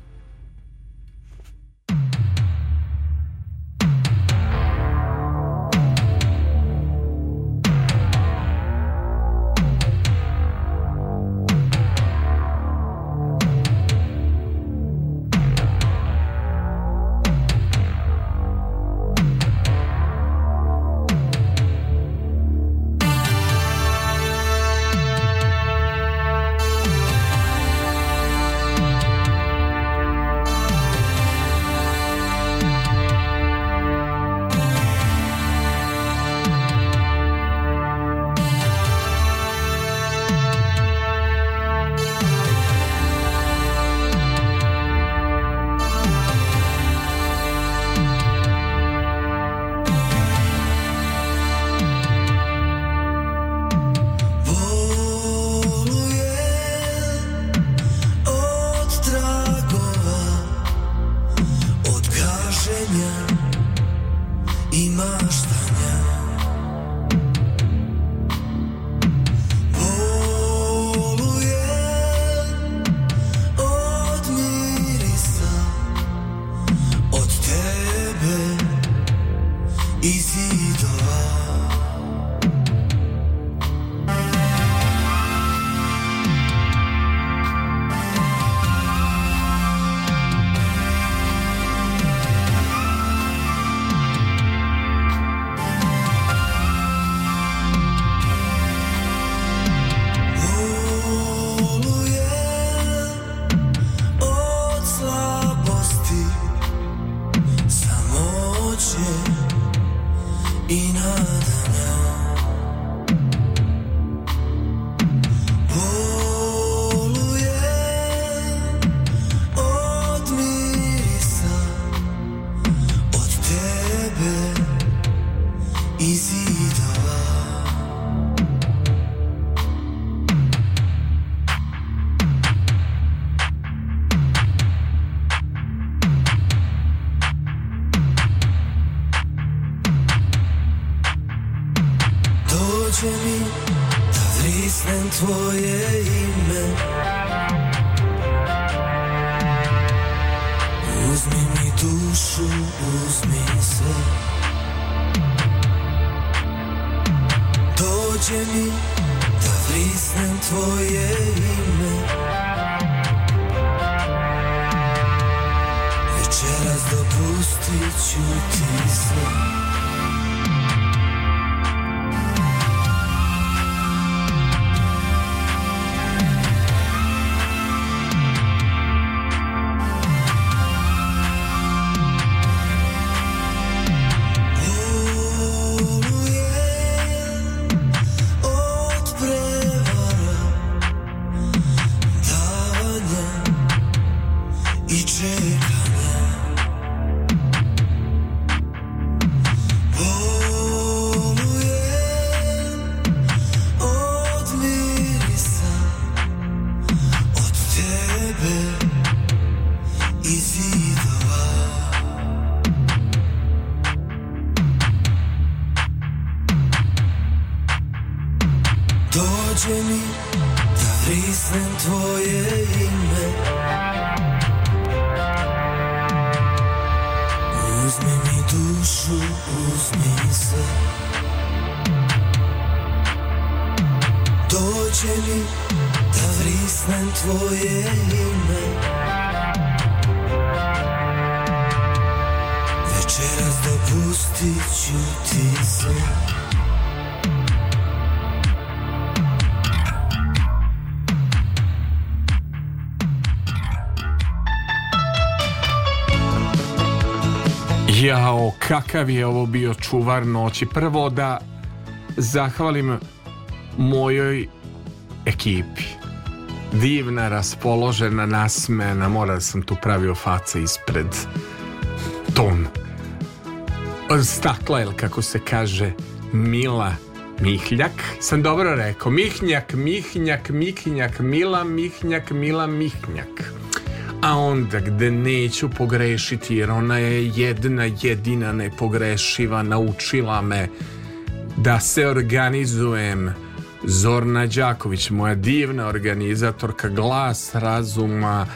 Mi da vrisnem tvoje ime. Večeras dopustit ću ti sve kakav je ovo bio čuvar noći. Prvo da zahvalim mojoj ekipi. Divna, raspoložena, nasmena. Mora da sam tu pravio face ispred ton. Stakla, ili kako se kaže, Mila Mihljak. Sam dobro rekao. Mihnjak, Mihnjak, Mihnjak, Mila Mihnjak, Mila Mihnjak. A onda gde neću pogrešiti jer ona je jedna jedina nepogrešiva naučila me da se organizujem. Zorna Đaković moja divna organizatorka glas razuma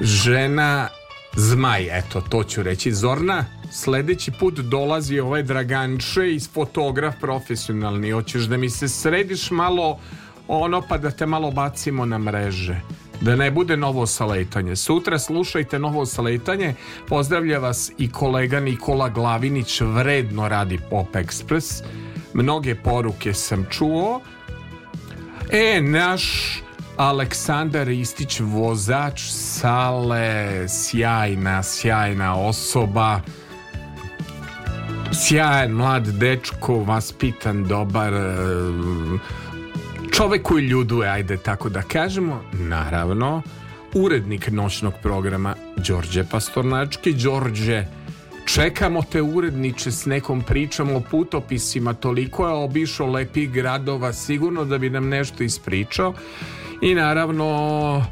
žena zmaj eto to ću reći. Zorna sledeći put dolazi ovaj Draganče iz fotograf profesionalni. Hoćeš da mi se središ malo ono pa da te malo bacimo na mreže da ne bude novo saletanje. Sutra slušajte novo saletanje. Pozdravlja vas i kolega Nikola Glavinić, vredno radi Pop Express. Mnoge poruke sam čuo. E, naš Aleksandar Istić, vozač sale, sjajna, sjajna osoba. Sjajan mlad dečko, vaspitan, dobar, čovek koji ljuduje, ajde tako da kažemo, naravno, urednik noćnog programa Đorđe Pastornački. Đorđe, čekamo te uredniče s nekom pričom o putopisima, toliko je obišao lepih gradova, sigurno da bi nam nešto ispričao. I naravno,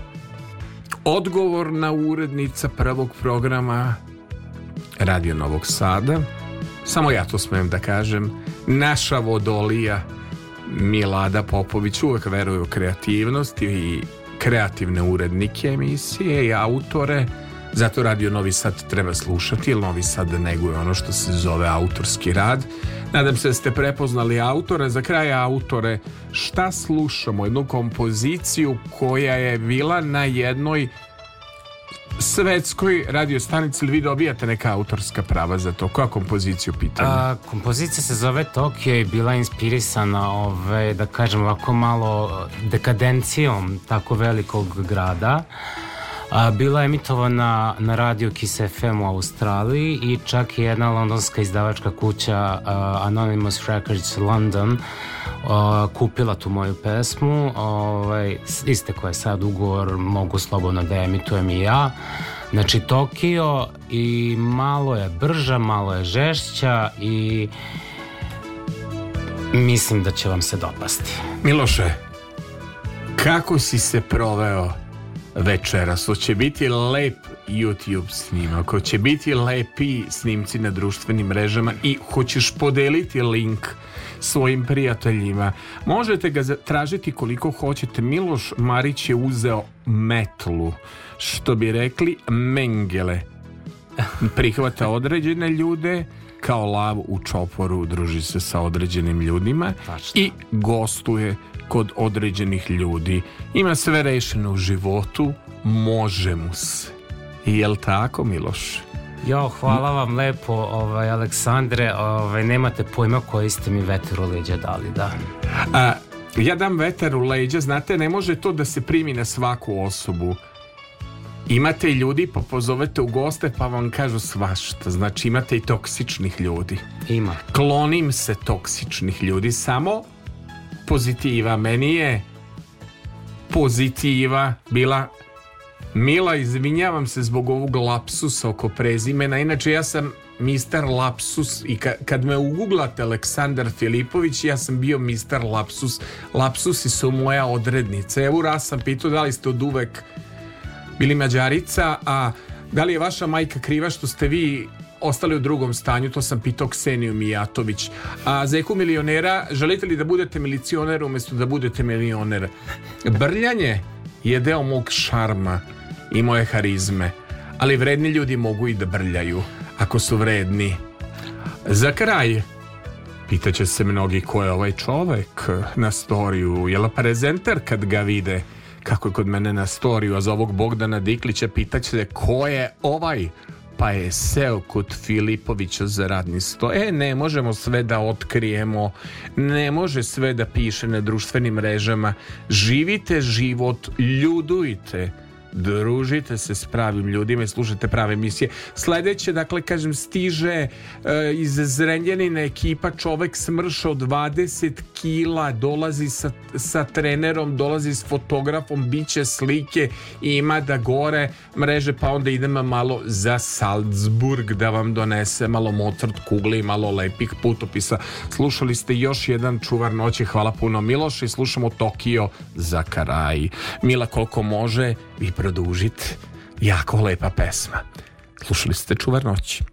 odgovorna urednica prvog programa Radio Novog Sada, samo ja to smem da kažem, naša vodolija, Milada Popović uvek veruje u kreativnost i kreativne urednike emisije i autore. Zato Radio Novi Sad treba slušati jer Novi Sad neguje ono što se zove autorski rad. Nadam se da ste prepoznali autore. Za kraj autore šta slušamo? Jednu kompoziciju koja je bila na jednoj svetskoj radio stanici ili vi dobijate neka autorska prava za to? Koja kompozicija u pitanju? A, kompozicija se zove Tokio i bila inspirisana ove, da kažem ovako malo dekadencijom tako velikog grada. A, bila emitovana na radio Kiss FM u Australiji i čak i jedna londonska izdavačka kuća uh, Anonymous Records London uh, kupila tu moju pesmu. Ovaj, iste koje sad ugovor mogu slobodno da emitujem i ja. Znači Tokio i malo je brža malo je žešća i mislim da će vam se dopasti. Miloše kako si se proveo večeras. Hoće biti lep YouTube snimak. Hoće biti lepi snimci na društvenim mrežama i hoćeš podeliti link svojim prijateljima. Možete ga tražiti koliko hoćete. Miloš Marić je uzeo metlu što bi rekli mengele. Prihvata određene ljude kao lav u čoporu druži se sa određenim ljudima i gostuje kod određenih ljudi ima sve rešeno u životu može mu se jel tako Miloš? Jo, hvala vam lepo, ovaj, Aleksandre, ovaj, nemate pojma koji ste mi veter u leđa dali, da. A, ja dam veter u leđa, znate, ne može to da se primi na svaku osobu. Imate ljudi, pa pozovete u goste, pa vam kažu svašta. Znači, imate i toksičnih ljudi. Ima. Klonim se toksičnih ljudi, samo pozitiva. Meni je pozitiva bila Mila, izvinjavam se zbog ovog lapsusa oko prezimena. Inače, ja sam Mister Lapsus i ka, kad me uguglate Aleksandar Filipović, ja sam bio Mister Lapsus. Lapsusi su moja odrednica. Evo raz sam pitao da li ste od uvek bili mađarica, a da li je vaša majka kriva što ste vi ostali u drugom stanju, to sam pitao Kseniju Mijatović. A za eku milionera, želite li da budete milicioner umjesto da budete milioner? Brljanje je deo mog šarma i moje harizme, ali vredni ljudi mogu i da brljaju, ako su vredni. Za kraj, pitaće se mnogi ko je ovaj čovek na storiju, je li prezenter kad ga vide, kako je kod mene na storiju, a za ovog Bogdana Diklića pitaće se ko je ovaj pa je seo kod Filipovića za radni sto. E, ne možemo sve da otkrijemo, ne može sve da piše na društvenim mrežama. Živite život, ljudujte družite se s pravim ljudima i slušajte prave emisije. Sledeće, dakle, kažem, stiže e, iz Zrenjanina ekipa čovek smršao 20 kila, dolazi sa, sa trenerom, dolazi s fotografom, biće slike ima da gore mreže, pa onda idemo malo za Salzburg da vam donese malo Mozart kugle i malo lepih putopisa. Slušali ste još jedan čuvar noći, hvala puno Miloš i slušamo Tokio za Karaj. Mila koliko može i produžit jako lepa pesma. Slušali ste čuvar noći.